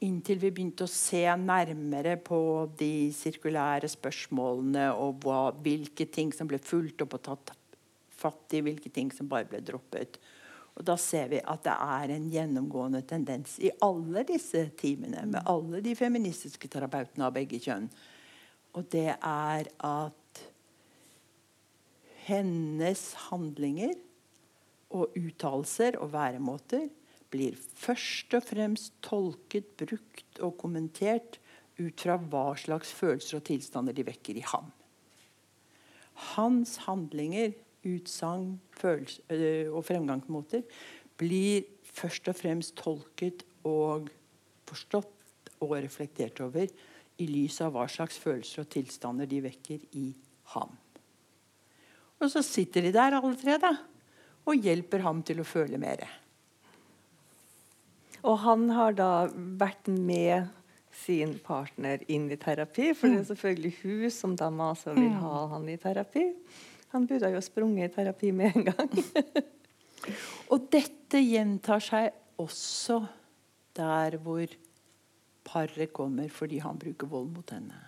Inntil vi begynte å se nærmere på de sirkulære spørsmålene og hva, hvilke ting som ble fulgt opp og tatt fatt i, hvilke ting som bare ble droppet. Og Da ser vi at det er en gjennomgående tendens i alle disse timene med alle de feministiske terapeutene av begge kjønn. Og det er at hennes handlinger og uttalelser og væremåter blir først og fremst tolket, brukt og kommentert ut fra hva slags følelser og tilstander de vekker i ham. Hans handlinger utsagn øh, og fremgangsmåter blir først og fremst tolket og forstått og reflektert over i lys av hva slags følelser og tilstander de vekker i ham. Og så sitter de der alle tre da, og hjelper ham til å føle mer. Og han har da vært med sin partner inn i terapi, for det er mm. selvfølgelig hun som da maser og vil mm. ha han i terapi. Han burde jo sprunget i terapi med en gang. (laughs) og dette gjentar seg også der hvor paret kommer fordi han bruker vold mot henne.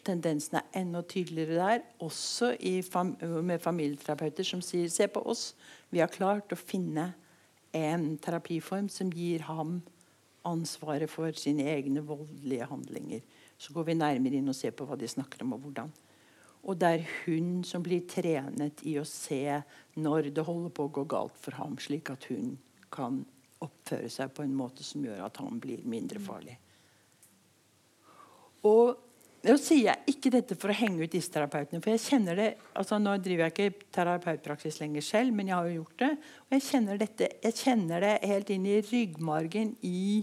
Tendensen er enda tydeligere der, også fam med familieterapeuter som sier se på oss, vi har klart å finne en terapiform som gir ham ansvaret for sine egne voldelige handlinger. Så går vi nærmere inn og ser på hva de snakker om, og hvordan. Og det er hun som blir trenet i å se når det holder på å gå galt for ham, slik at hun kan oppføre seg på en måte som gjør at han blir mindre farlig. Og nå sier jeg ikke dette for å henge ut disse terapeutene. for jeg kjenner det, altså Nå driver jeg ikke terapeutpraksis lenger selv, men jeg har jo gjort det. Og jeg kjenner, dette, jeg kjenner det helt inn i ryggmargen i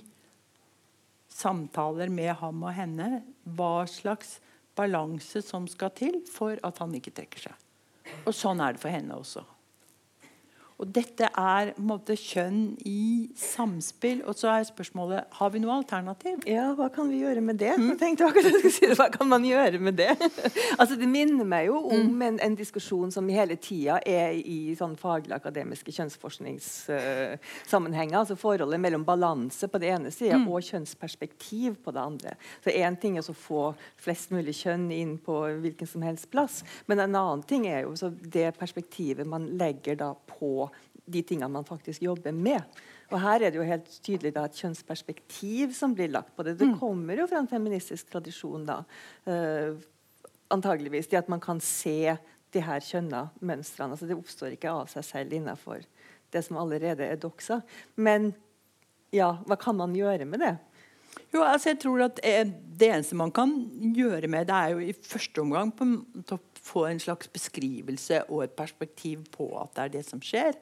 samtaler med ham og henne. Hva slags balanse som skal til for at han ikke trekker seg. Og sånn er det for henne også. Og Dette er måte, kjønn i samspill. Og så er spørsmålet har vi noe alternativ. Ja, Hva kan vi gjøre med det? Mm. Jeg tenkte akkurat jeg skulle si det, Hva kan man gjøre med det? (laughs) altså, Det minner meg jo om mm. en, en, diskusjon som hele tida er i sånn faglig akademiske kjønnsforskningssammenhenger. Uh, altså Forholdet mellom balanse på det ene sida mm. og kjønnsperspektiv på det andre. Så Én ting er å få flest mulig kjønn inn på hvilken som helst plass. Men en annen ting er jo det perspektivet man legger da på de tingene man faktisk jobber med. Og Her er det jo helt tydelig da, et kjønnsperspektiv som blir lagt på det. Det mm. kommer jo fra en feministisk tradisjon, da, uh, antageligvis. Det at man kan se de her kjønna mønstrene. Altså, det oppstår ikke av seg selv innenfor det som allerede er doksa. Men ja, hva kan man gjøre med det? Jo, altså jeg tror at eh, Det eneste man kan gjøre med det, er jo i første omgang på, å få en slags beskrivelse og et perspektiv på at det er det som skjer.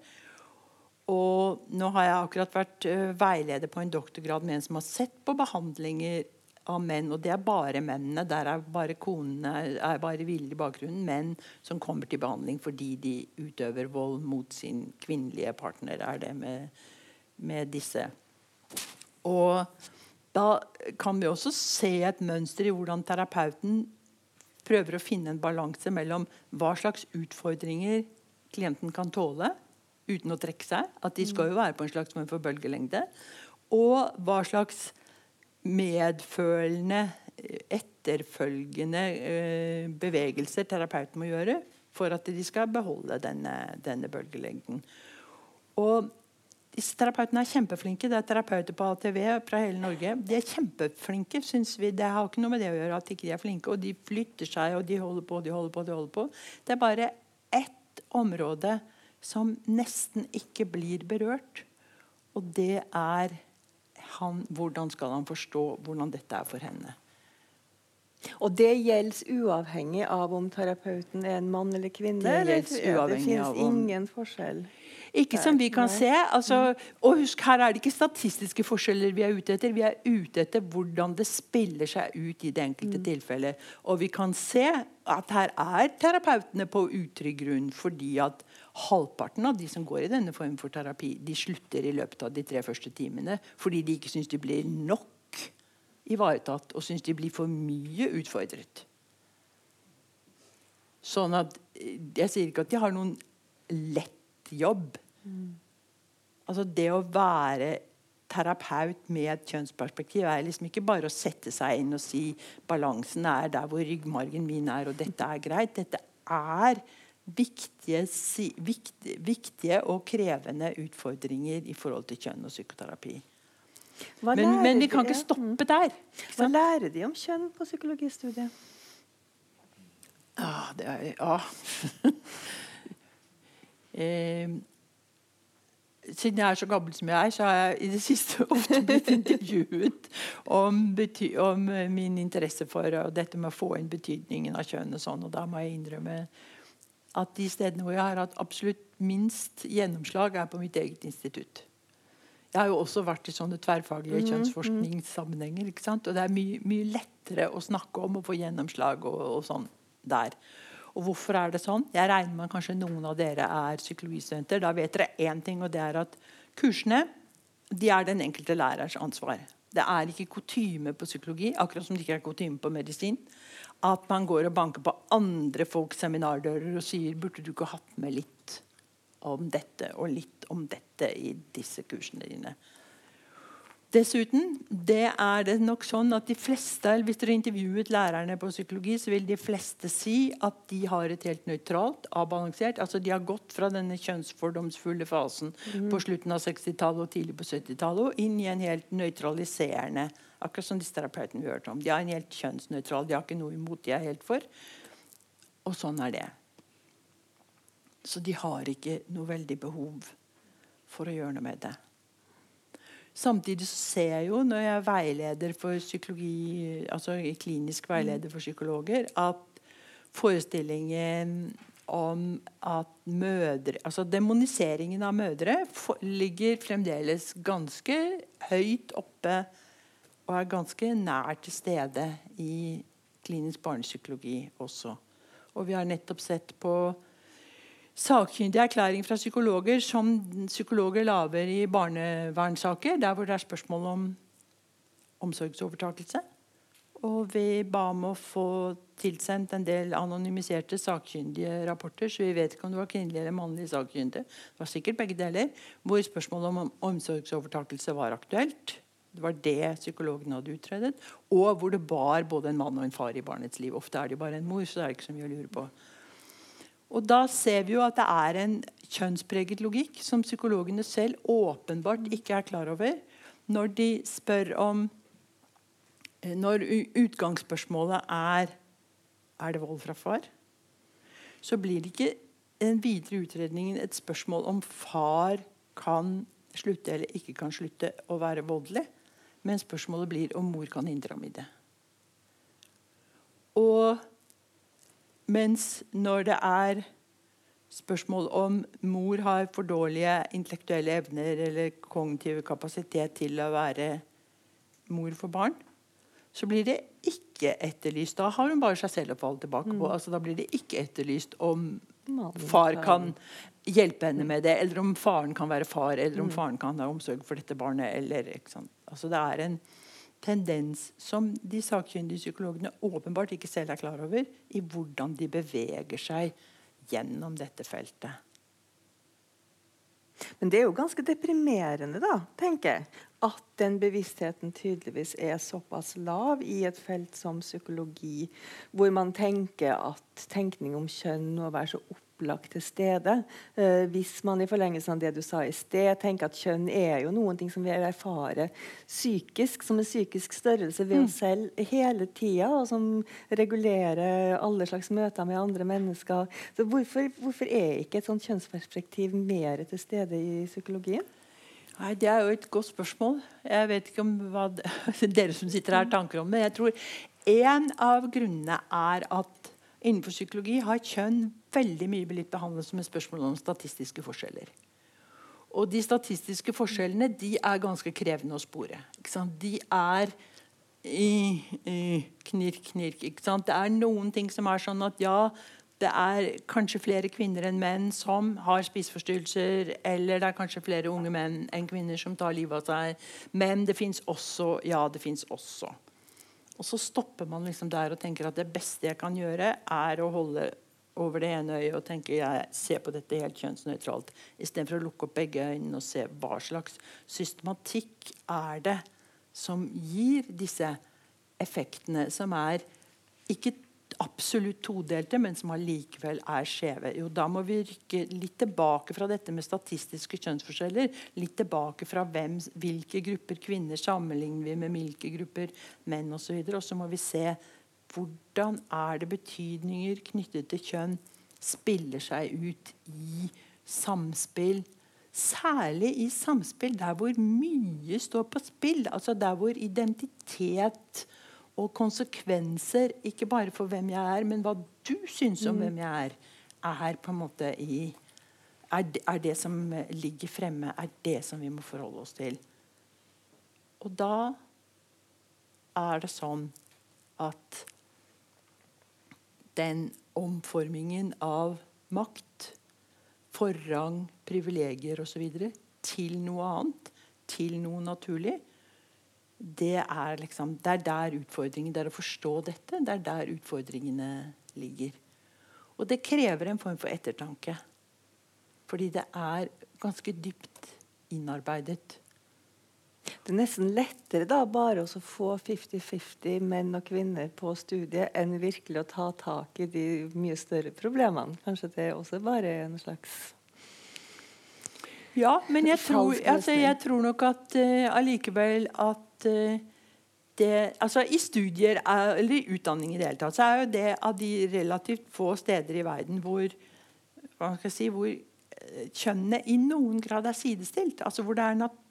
Og nå har jeg akkurat vært uh, veileder på en doktorgrad med en som har sett på behandlinger av menn. Og det er bare mennene. Der er bare konene er bare ville i bakgrunnen. Menn som kommer til behandling fordi de utøver vold mot sin kvinnelige partner. er det med, med disse. Og da kan vi også se et mønster i hvordan terapeuten prøver å finne en balanse mellom hva slags utfordringer klienten kan tåle uten å trekke seg. At de skal jo være på en slags form for bølgelengde. Og hva slags medfølende, etterfølgende eh, bevegelser terapeuten må gjøre for at de skal beholde denne, denne bølgelengden. Og disse terapeutene er kjempeflinke. Det er terapeuter på ATV fra hele Norge. De er kjempeflinke, syns vi. Det har ikke noe med det å gjøre at de ikke er flinke. Og de flytter seg, og de holder på, de holder på, de holder på. Det er bare ett område som nesten ikke blir berørt. Og det er han, hvordan skal han forstå hvordan dette er for henne. Og det gjelder uavhengig av om terapeuten er en mann eller kvinne? Det, det finnes ingen forskjell? Ikke som vi kan se. Altså, og husk, Her er det ikke statistiske forskjeller vi er ute etter. Vi er ute etter hvordan det spiller seg ut i det enkelte mm. tilfellet. Og vi kan se at her er terapeutene på utrygg grunn fordi at halvparten av de som går i denne form for terapi, de slutter i løpet av de tre første timene fordi de ikke syns de blir nok ivaretatt og syns de blir for mye utfordret. Sånn at Jeg sier ikke at de har noen lett jobb. Mm. Altså Det å være terapeut med et kjønnsperspektiv er liksom ikke bare å sette seg inn og si balansen er der hvor ryggmargen min er, og dette er greit. Dette er viktige, viktige, viktige, og krevende utfordringer i forhold til kjønn og psykoterapi. Men, men, vi kan ikke stoppe der. Hva lærer de om kjønn på psykologistudiet? Ah, det er, ja. (laughs) eh, siden jeg er så gammel som jeg er, så har jeg i det siste (laughs) ofte blitt intervjuet om, om min interesse for dette med å få inn betydningen av kjønn. Og sånn, og da må jeg innrømme at de stedene hvor jeg har hatt absolutt minst gjennomslag, er på mitt eget institutt. Jeg har jo også vært i sånne tverrfaglige mm, kjønnsforskningssammenhenger. ikke sant? Og det er mye, mye, lettere å snakke om og få gjennomslag og, og, sånn der. Og hvorfor er det sånn? Jeg regner med kanskje noen av dere er psykologistudenter. Da vet dere én ting, og det er at kursene de er den enkelte lærers ansvar. Det er ikke kutyme på psykologi, akkurat som det ikke er kutyme på medisin at man går og banker på andre folks seminardører og sier burde du ikke hatt med litt om dette og litt om dette i disse kursene dine. Dessuten det er det nok sånn at de fleste, Hvis dere intervjuet lærerne på psykologi, så vil de fleste si at de har et helt nøytralt, avbalansert altså De har gått fra denne kjønnsfordomsfulle fasen mm. på slutten av 60-tallet og tidlig på 70-tallet og inn i en helt nøytraliserende Akkurat som disse terapeutene vi hørte om. De er en helt kjønnsnøytral. De har ikke noe imot, de er helt for. Og sånn er det. Så de har ikke noe veldig behov for å gjøre noe med det. Samtidig så ser jeg jo når jeg er veileder for psykologi, altså klinisk veileder for psykologer, at forestillingen om at mødre Altså demoniseringen av mødre ligger fremdeles ganske høyt oppe og er ganske nær til stede i klinisk barnepsykologi også. Og vi har nettopp sett på sakkyndig erklæring fra psykologer som psykologer lager i barnevernssaker, der hvor det er spørsmål om omsorgsovertakelse. Og vi ba om å få tilsendt en del anonymiserte sakkyndige rapporter, så vi vet ikke om det var kvinnelige eller mannlig sakkyndig. Det var sikkert begge deler, hvor spørsmålet om omsorgsovertakelse var aktuelt. Det var det psykologene hadde utredet. Og hvor det bar både en mann og en far i barnets liv. Ofte er det bare en mor, så det er ikke så mye å lure på. Og Da ser vi jo at det er en kjønnspreget logikk som psykologene selv åpenbart ikke er klar over når de spør om eh, Når utgangsspørsmålet er er det vold fra far, så blir det ikke den videre utredningen et spørsmål om far kan slutte eller ikke kan slutte å være voldelig. Men spørsmålet blir om mor kan hindre ham i det. Og mens når det er spørsmål om mor har for dårlige intellektuelle evner eller kognitiv kapasitet til å være mor for barn, så blir det ikke etterlyst. Da har hun bare seg selv å falle tilbake på. Mm. Altså, da blir det ikke etterlyst om far kan hjelpe henne med det, eller om faren kan være far, eller om mm. faren kan ha omsorg for dette barnet. Eller, altså, det er en tendens som de sakkyndige psykologene åpenbart ikke selv er klar over, i hvordan de beveger seg gjennom dette feltet. Men det er jo ganske deprimerende, da, tenker jeg, at den bevisstheten tydeligvis er såpass lav i et felt som psykologi, hvor man tenker at tenkning om kjønn må være så opp opplagt til stede. Eh, hvis man i forlengelsen av det du sa i sted, tenker at kjønn er jo noen ting som vi erfarer psykisk, som en psykisk størrelse ved mm. oss selv hele tida, og som regulerer alle slags møter med andre mennesker. Så hvorfor, hvorfor er ikke et sånt kjønnsperspektiv mer til stede i psykologien? Nei, Det er jo et godt spørsmål. Jeg vet ikke om hva (laughs) dere som sitter her, tanker om det. Jeg tror en av grunnene er at innenfor psykologi har kjønn veldig mye blitt behandlet som et spørsmål om statistiske forskjeller. Og de statistiske forskjellene de er ganske krevende å spore. De er i, i, knirk, knirk. Det er noen ting som er sånn at ja, det er kanskje flere kvinner enn menn som har spiseforstyrrelser, eller det er kanskje flere unge menn enn kvinner som tar livet av seg. Men det fins også Ja, det fins også. Og så stopper man liksom der og tenker at det beste jeg kan gjøre, er å holde over det ene øyet og tenke jeg ser på dette helt kjønnsnøytralt, istedenfor å lukke opp begge øynene og se hva slags systematikk er det som gir disse effektene, som er ikke absolutt todelte, men som allikevel er skjeve. Jo, da må vi rykke litt tilbake fra dette med statistiske kjønnsforskjeller. Litt tilbake fra hvem, hvilke grupper kvinner sammenligner vi med hvilke grupper menn osv. Og, og så må vi se hvordan er det betydninger knyttet til kjønn spiller seg ut i samspill. Særlig i samspill der hvor mye står på spill. Altså der hvor identitet og konsekvenser, ikke bare for hvem jeg er, men hva du syns om mm. hvem jeg er, er på en måte i er det, er det, som ligger fremme, er det som vi må forholde oss til. Og da er det sånn at den omformingen av makt, forrang, privilegier osv. til noe annet, til noe naturlig, det er, liksom, det er der utfordringen Det er å forstå dette. Det er der utfordringene ligger. Og det krever en form for ettertanke. Fordi det er ganske dypt innarbeidet. Det er nesten lettere da bare å få 50-50 menn og kvinner på studiet enn virkelig å ta tak i de mye større problemene. Kanskje det er også bare en slags Ja, men jeg tror, altså, jeg tror nok at uh, allikevel at uh, det, altså I studier eller i utdanning i det hele tatt, så er jo det av de relativt få steder i verden hvor, hva skal jeg si, hvor kjønnene i noen grad er sidestilt. altså hvor det er nat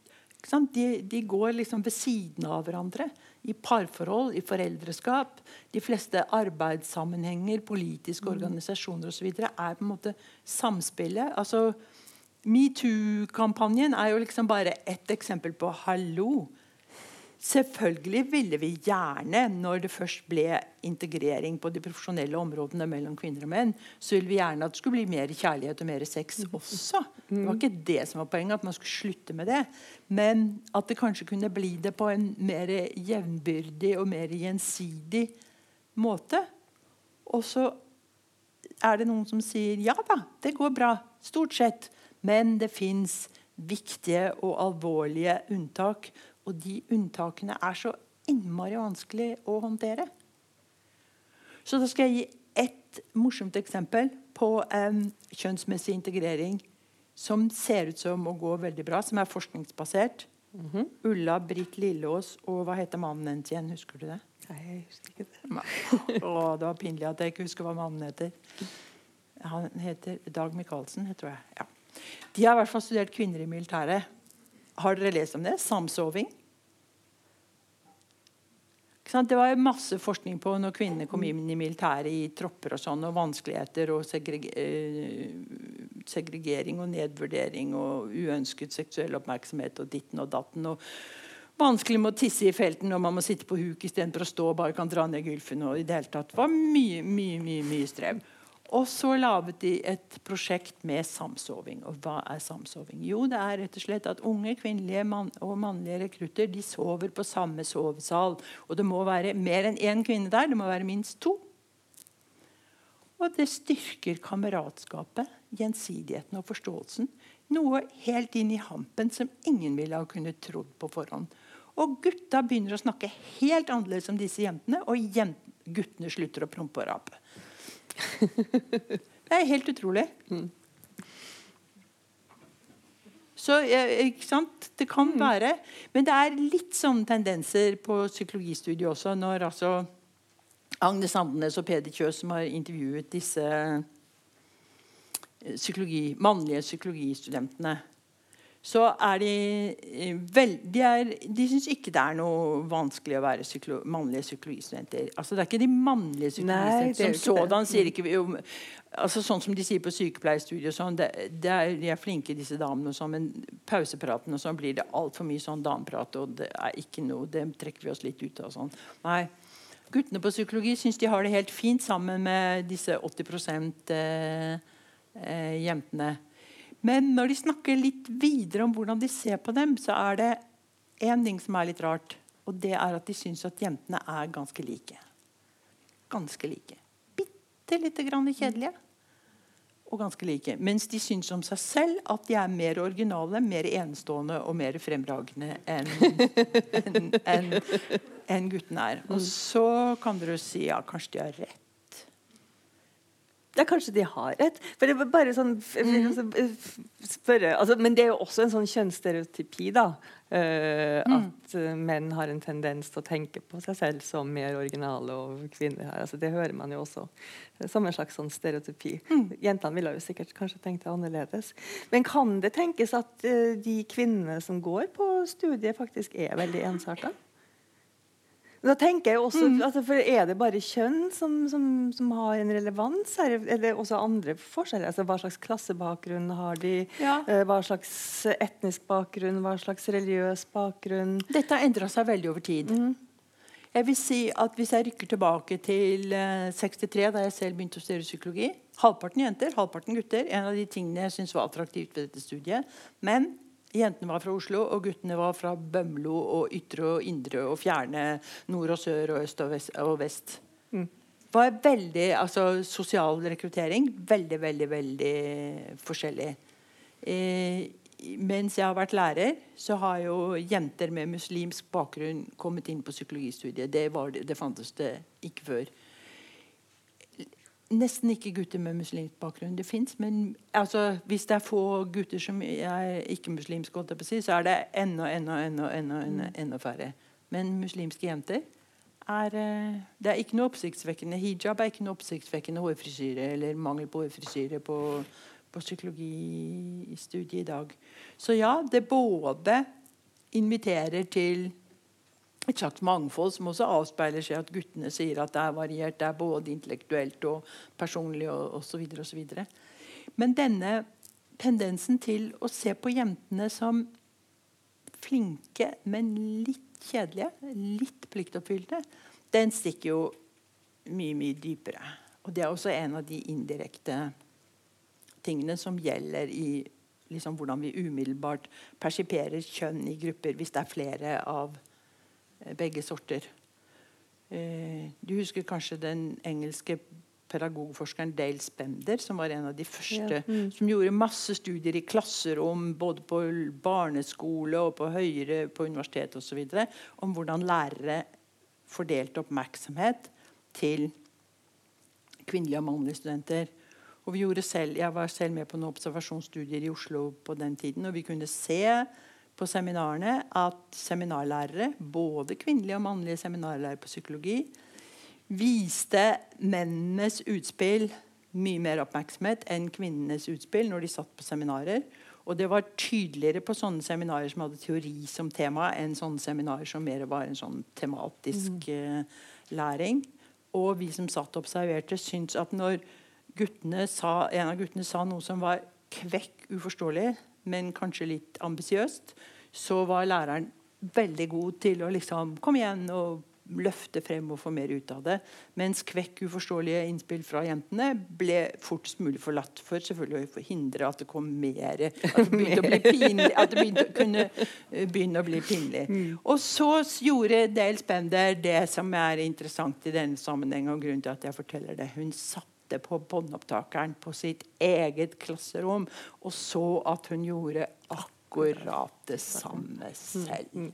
de, de, går liksom ved siden av hverandre. I parforhold, i foreldreskap. De fleste arbeidssammenhenger, politiske mm. organisasjoner osv. er på en måte samspillet. altså Metoo-kampanjen er jo liksom bare ett eksempel på 'hallo'. Selvfølgelig ville vi gjerne, når det først ble integrering på de profesjonelle områdene mellom kvinner og menn, så ville vi gjerne at det skulle bli mer kjærlighet og mer sex mm. også. Det var ikke det som var poenget, at man skulle slutte med det. Men at det kanskje kunne bli det på en mer jevnbyrdig og mer gjensidig måte. Og så er det noen som sier ja da, det går bra. Stort sett. Men det fins viktige og alvorlige unntak. Og de unntakene er så innmari vanskelig å håndtere. Så da skal jeg gi ett morsomt eksempel på um, kjønnsmessig integrering som ser ut som å gå veldig bra, som er forskningsbasert. Mm -hmm. Ulla Britt Lilleås og hva heter mannen hennes igjen? Husker du det? Nei, jeg husker ikke det. Å, det var pinlig at jeg ikke husker hva mannen heter. Han heter Dag Michaelsen, tror jeg. Ja. De har i hvert fall studert kvinner i militæret. Har dere lest om det? Samsoving. Det var masse forskning på når kvinner kom inn i militæret i tropper og sånn, og vanskeligheter og segre segregering og nedvurdering og uønsket seksuell oppmerksomhet og ditten og datten. og Vanskelig med å tisse i felten når man må sitte på huk istedenfor å stå og bare kan dra ned gylfen. og i Det hele tatt var mye, mye, mye, mye strev. Og så laget de et prosjekt med samsoving. Og hva er samsoving? Jo, det er rett og slett at unge kvinnelige mann og mannlige rekrutter de sover på samme sovesal. Og det må være mer enn én kvinne der. Det må være minst to. Og det styrker kameratskapet, gjensidigheten og forståelsen. Noe helt inn i hampen som ingen ville ha kunnet trodd på forhånd. Og gutta begynner å snakke helt annerledes om disse jentene, og guttene slutter å prompe og rape. (laughs) det er helt utrolig. Mm. Så ikke sant? Det kan mm. være. Men det er litt sånne tendenser på psykologistudiet også. Når altså Agnes Andenes og Peder Kjøs som har intervjuet disse eh, psykologi, mannlige psykologistudentene så er de eh, vel, De, er, de syns ikke det er noe vanskelig å være psykolo, mannlige psykologistudenter. Altså, det er ikke de mannlige psykologistudentene som sådan sier ikke jo, altså, Sånn som de sier på sykepleierstudiet, sånn, det, det er, de er flinke, disse damene, og sånn, men pausepraten og sånn blir det altfor mye sånn dameprat, og det er ikke noe, det trekker vi oss litt ut av. sånn. Nei, Guttene på psykologi syns de har det helt fint sammen med disse 80 eh, eh, jentene. Men når de snakker litt videre om hvordan de ser på dem, så er det én ting som er litt rart. Og det er at de syns at jentene er ganske like. Ganske like. Bitte lite grann kjedelige. Og ganske like. Mens de syns om seg selv at de er mer originale, mer enestående og mer fremragende enn en, en, en guttene er. Og så kan dere si ja, kanskje de har rett. Ja, kanskje de har rett. For det var bare sånn mm. spørre, altså, Men det er jo også en sånn kjønnsstereotypi, da. Uh, mm. At uh, menn har en tendens til å tenke på seg selv som mer originale og kvinner her. Altså, det hører man jo også som en slags sånn stereotypi. Mm. Jentene ville jo sikkert kanskje tenkt det annerledes. Men kan det tenkes at uh, de kvinnene som går på studiet, faktisk er veldig ensarta? Da tenker jeg også, mm. altså, for Er det bare kjønn som, som, som har en relevans Er det også andre forskjeller? Altså, hva slags klassebakgrunn har de? Ja. Uh, hva slags etnisk bakgrunn? Hva slags religiøs bakgrunn? Dette har endra seg veldig over tid. Mm. Jeg vil si at Hvis jeg rykker tilbake til uh, eh, 63, da jeg selv begynte å studere psykologi Halvparten jenter, halvparten gutter. En av de tingene jeg syntes var attraktivt ved dette studiet. Men Jentene var fra Oslo, og guttene var fra Bømlo og ytre og indre og fjerne nord og sør og øst og vest. Og vest. Mm. Var veldig, altså Sosial rekruttering veldig, veldig, veldig forskjellig. Eh, mens jeg har vært lærer, så har jo jenter med muslimsk bakgrunn kommet inn på psykologistudiet. Det, var det, det fantes det ikke før nesten ikke gutter med muslimsk bakgrunn. Det fins, men altså, hvis det er få gutter som er ikke-muslimske, si, så er det enda, enda, enda, enda, enda, enda færre. Men muslimske jenter er eh, Det er ikke noe oppsiktsvekkende. Hijab er ikke noe oppsiktsvekkende hårfrisyre eller mangel på hårfrisyre på, på psykologistudiet i dag. Så ja, det både inviterer til et slags mangfold som også avspeiler seg at guttene sier at det er variert. Det er både intellektuelt og personlig og osv. osv. Men denne tendensen til å se på jentene som flinke, men litt kjedelige, litt pliktoppfylte, den stikker jo mye, mye dypere. Og det er også en av de indirekte tingene som gjelder i liksom, hvordan vi umiddelbart persiperer kjønn i grupper hvis det er flere av begge sorter. Eh, du husker kanskje den engelske pedagogforskeren Dale Spender, som var en av de første ja. mm. som gjorde masse studier i klasserom, både på barneskole og på høyere på universitet osv., om hvordan lærere fordelte oppmerksomhet til kvinnelige og mannlige studenter. Og vi gjorde selv, Jeg var selv med på noen observasjonsstudier i Oslo på den tiden, og vi kunne se på seminarene at seminarlærere, både kvinnelige og mannlige seminarlærere på psykologi, viste mennenes utspill mye mer oppmerksomhet enn kvinnenes utspill når de satt på seminarer. Og det var tydeligere på sånne seminarer som hadde teori som tema, enn sånne seminarer som mer var en sånn tematisk mm. uh, læring. Og vi som satt og observerte, syntes at når sa, en av guttene sa noe som var kvekk uforståelig, men kanskje litt ambisiøst, så var læreren veldig god til å liksom Kom igjen og løfte frem og få mer ut av det. Mens kvekk uforståelige innspill fra jentene ble fortest mulig forlatt for selvfølgelig å forhindre at det kom mer At det (laughs) begynte å bli pinlig. At det begynte, kunne eh, begynne å bli pinlig. Mm. Og så gjorde Dale Spender det som er interessant i denne sammenheng, og grunnen til at jeg forteller det. Hun satte på båndopptakeren på sitt eget klasserom og så at hun gjorde akkurat det samme selv.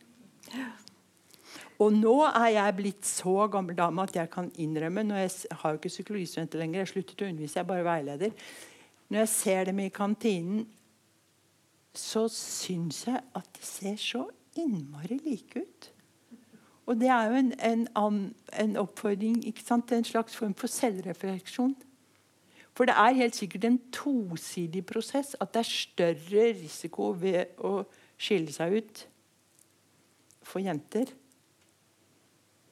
Og nå er jeg blitt så gammel dame at jeg kan innrømme Når jeg har jo ikke psykologistudenter lenger, jeg sluttet å undervise, jeg er bare veileder. Når jeg ser dem i kantinen, så syns jeg at de ser så innmari like ut. Og det er jo en, en, en oppfordring, sant? en slags form for selvrefleksjon. For det er helt sikkert en tosidig prosess at det er større risiko ved å skille seg ut for jenter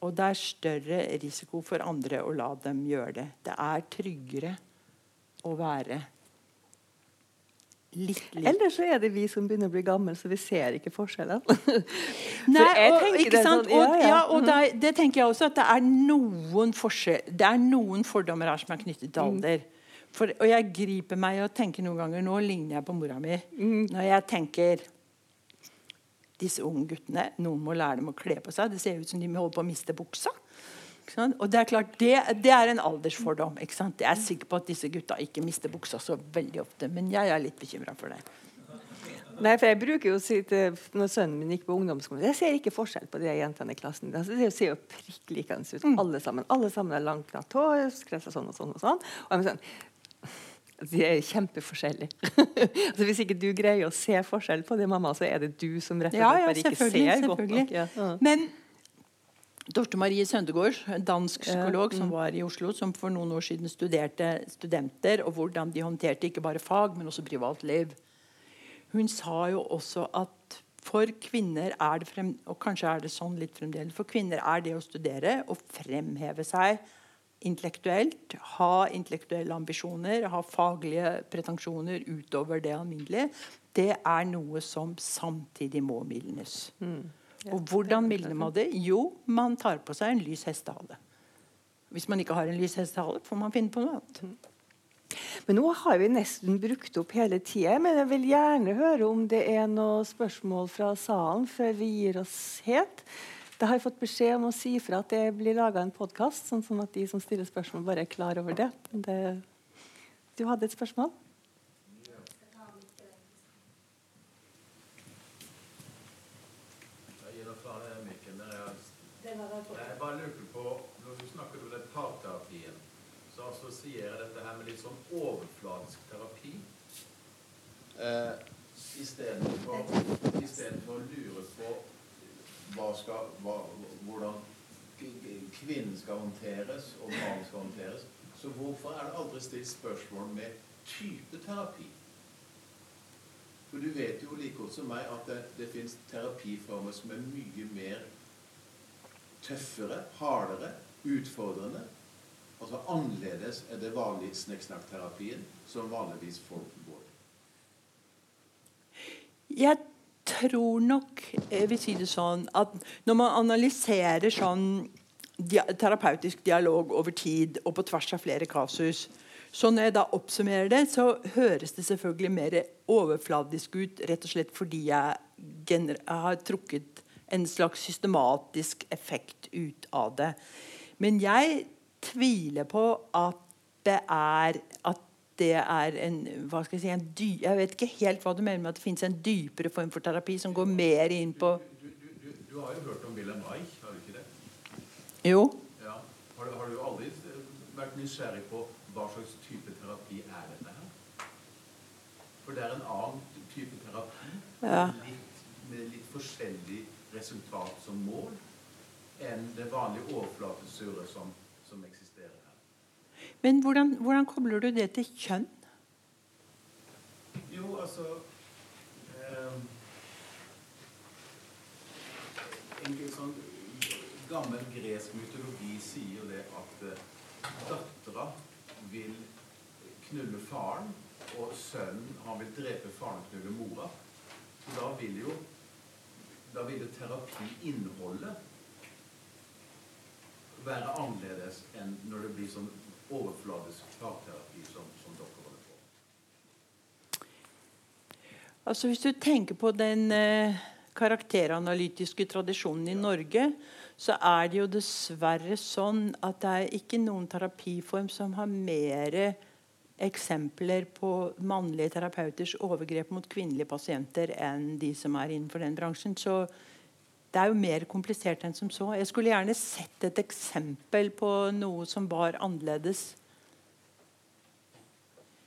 og det er større risiko for andre å la dem gjøre det. Det er tryggere å være litt litt. Eller så er det vi som begynner å bli gamle, så vi ser ikke forskjellen. (laughs) Nei, og, ikke sant? Sånn, ja, ja. og, det, det, tenker jeg også, at det er noen, forskjell, det er noen fordommer her som er knyttet til mm. alder. For, og jeg griper meg og tenker noen ganger Nå ligner jeg på mora mi. Mm. Når jeg tenker disse unge guttene. Noen må lære dem å kle på seg. Det ser ut som de holder på å miste buksa. Og Det er klart, det, det er en aldersfordom. Jeg er sikker på at disse gutta ikke mister buksa så veldig ofte. Men jeg er litt bekymra for det. Nei, for jeg bruker jo å si til Når sønnen min gikk på ungdomsskolen Jeg ser ikke forskjell på de jentene i klassen. Altså, de ser jo prikk likende ut, mm. alle sammen. Alle sammen har langt hår, skresser sånn og sånn. og sånn. Og jeg sånn, de er kjempeforskjellige. (laughs) altså Hvis ikke du greier å se forskjell på det, mamma, så er det du som rett og slett bare ikke ser godt nok. Ja. Men Dorte Marie Søndegård, en dansk psykolog som mm. var i Oslo, som for noen år siden studerte studenter og hvordan de håndterte ikke bare fag, men også privatliv. Hun sa jo også at for kvinner er det frem, og kanskje er det sånn litt fremdeles, for kvinner er det å studere og fremheve seg intellektuelt, ha intellektuelle ambisjoner, ha faglige pretensjoner utover det alminnelige, det er noe som samtidig må mildnes. Mm. Og hvordan mildner man det? Jo, man tar på seg en lys hestehale. Hvis man ikke har en lys hestehale, får man finne på noe annet. Mm. Men nå har vi nesten brukt opp hele tida. Men jeg vil gjerne høre om det er noen spørsmål fra salen før vi gir oss helt. Da har jeg fått beskjed om å si fra at det blir laga en podkast, sånn at de som stiller spørsmål, bare er klar over det. det. Du hadde et spørsmål? Jeg bare lurte på, Når du snakker om den parterapien, så assosierer litt sånn overfladisk terapi. Eh, Istedenfor å lure på hva skal, hva, hvordan kvinnen skal håndteres, og mannen skal håndteres. Så hvorfor er det aldri stilt spørsmål med type terapi? For du vet jo like godt som meg at det, det fins terapiformer som er mye mer tøffere, hardere, utfordrende. Altså annerledes er det vanlige snikksnakk-terapien som vanligvis folk går. Jeg tror nok jeg vil si det sånn, at når man analyserer sånn terapeutisk dialog over tid og på tvers av flere kasus, så når jeg da oppsummerer det, så høres det selvfølgelig mer overfladisk ut, rett og slett fordi jeg har trukket en slags systematisk effekt ut av det. Men jeg tviler på at det er at det er en hva skal Jeg si, en dy, jeg vet ikke helt hva du mener med at det fins en dypere form for terapi som går mer inn på Du, du, du, du har jo hørt om Wilhelm Reich, har du ikke det? Jo. Ja. Har, har, du aldri vært nysgjerrig på hva slags type terapi er dette her? For det er en annen type terapi ja. litt, med litt forskjellig resultat som mål enn det vanlige overflatesuret som, som eksisterer her. Men hvordan, hvordan kobler du det til kjønn? Jo, altså eh, En sånn gammel gresk mytologi sier jo det at eh, dattera vil knulle faren og sønnen han vil drepe faren og knulle mora. Så da vil jo da vil jo terapiinnholdet være annerledes enn når det blir sånn overfladisk parterapi som, som dere holder på Altså Hvis du tenker på den eh, karakteranalytiske tradisjonen i Norge, så er det jo dessverre sånn at det er ikke noen terapiform som har mer eksempler på mannlige terapeuters overgrep mot kvinnelige pasienter enn de som er innenfor den bransjen. Så det er jo mer komplisert enn som så. Jeg skulle gjerne sett et eksempel på noe som var annerledes.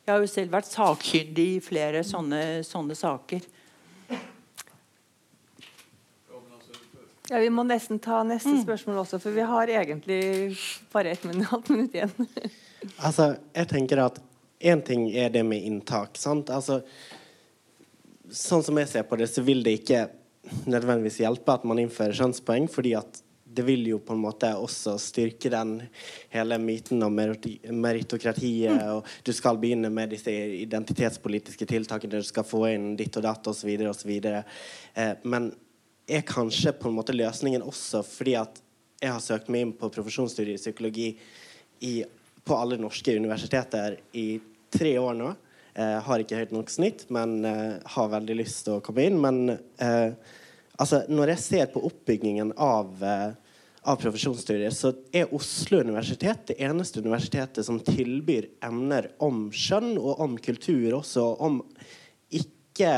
Jeg har jo selv vært sakkyndig i flere sånne, sånne saker. Ja, Vi må nesten ta neste mm. spørsmål også, for vi har egentlig bare ett minutt, minutt igjen. (laughs) altså, jeg tenker at én ting er det med inntak. sant? Altså, sånn som jeg ser på det, så vil det ikke nødvendigvis hjelpe at man innfører kjønnspoeng, fordi at det vil jo på en måte også styrke den hele myten om meritokratiet, mm. og du skal begynne med disse identitetspolitiske tiltakene, du skal få inn ditt og datt osv. osv. Eh, men er kanskje på en måte løsningen også fordi at jeg har søkt meg inn på profesjonsstudiet i psykologi i, på alle norske universiteter i tre år nå. Eh, har ikke høyt nok snitt, men eh, har veldig lyst til å komme inn. Men eh, altså, når jeg ser på oppbyggingen av, av profesjonsstudier, så er Oslo universitet det eneste universitetet som tilbyr emner om skjønn og om kultur også, om ikke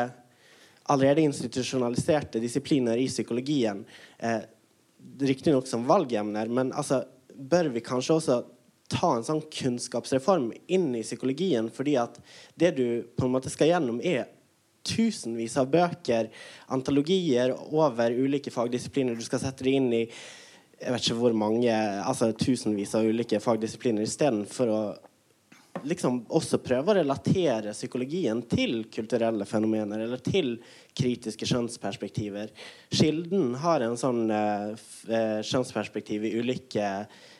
allerede institusjonaliserte disipliner i psykologien. Eh, Riktignok som valgemner, men altså, bør vi kanskje også ta en sånn kunnskapsreform inn i psykologien, fordi at det du på en måte skal gjennom, er tusenvis av bøker, antologier over ulike fagdisipliner. Du skal sette det inn i jeg vet ikke hvor mange, altså tusenvis av ulike fagdisipliner istedenfor å liksom også prøve å relatere psykologien til kulturelle fenomener eller til kritiske skjønnsperspektiver. Kilden har en sånn eh, eh i ulike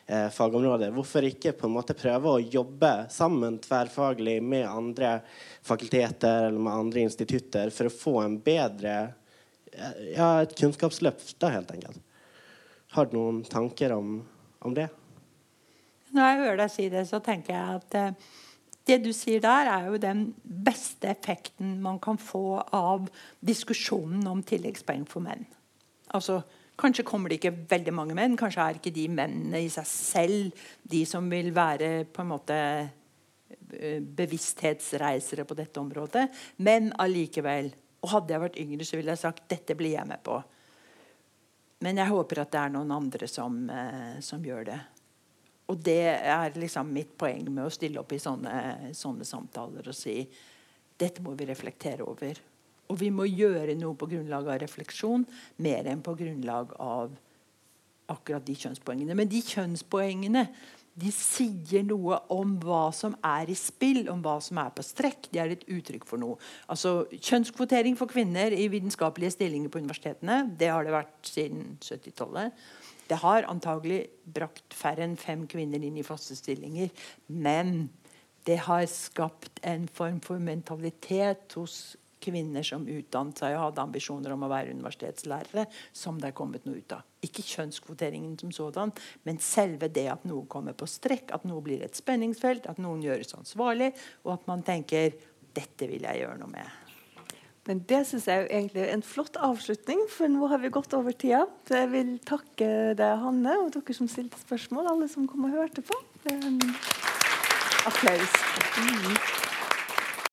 eh, fagområder. Hvorfor ikke på en måte prøve å jobbe sammen tverrfaglig med andre fakulteter eller med andre institutter for å få en bedre eh, ja, et kunnskapsløft, da, helt enkelt. Har du noen tanker om, om det? Når jeg hører deg si det, så tenker jeg at eh, det du sier der, er jo den beste effekten man kan få av diskusjonen om tilleggspoeng for menn. Altså, Kanskje kommer det ikke veldig mange menn. Kanskje er ikke de mennene i seg selv de som vil være på en måte eh, bevissthetsreisere på dette området. Men allikevel. Og hadde jeg vært yngre, så ville jeg sagt dette blir jeg med på. Men jeg håper at det er noen andre som, eh, som gjør det. Og det er liksom mitt poeng med å stille opp i sånne, sånne samtaler og si dette må vi reflektere over. Og vi må gjøre noe på grunnlag av refleksjon mer enn på grunnlag av akkurat de kjønnspoengene. Men de kjønnspoengene de sier noe om hva som er i spill, om hva som er på strekk. De er et uttrykk for noe. Altså, Kjønnskvotering for kvinner i vitenskapelige stillinger på universitetene det har det vært siden 70-tallet. Det har antagelig brakt færre enn fem kvinner inn i faste stillinger. Men det har skapt en form for mentalitet hos kvinner som utdannet seg og hadde ambisjoner om å være universitetslærere, som det er kommet noe ut av. Ikke kjønnskvoteringen som sådan, men selve det at noe kommer på strekk, at noe blir et spenningsfelt, at noen gjøres ansvarlig, og at man tenker dette vil jeg gjøre noe med. Men det syns jeg er egentlig er en flott avslutning, for nå har vi gått over tida. Så jeg vil takke deg, Hanne, og dere som stilte spørsmål, alle som kom og hørte på. Applaus. Mm.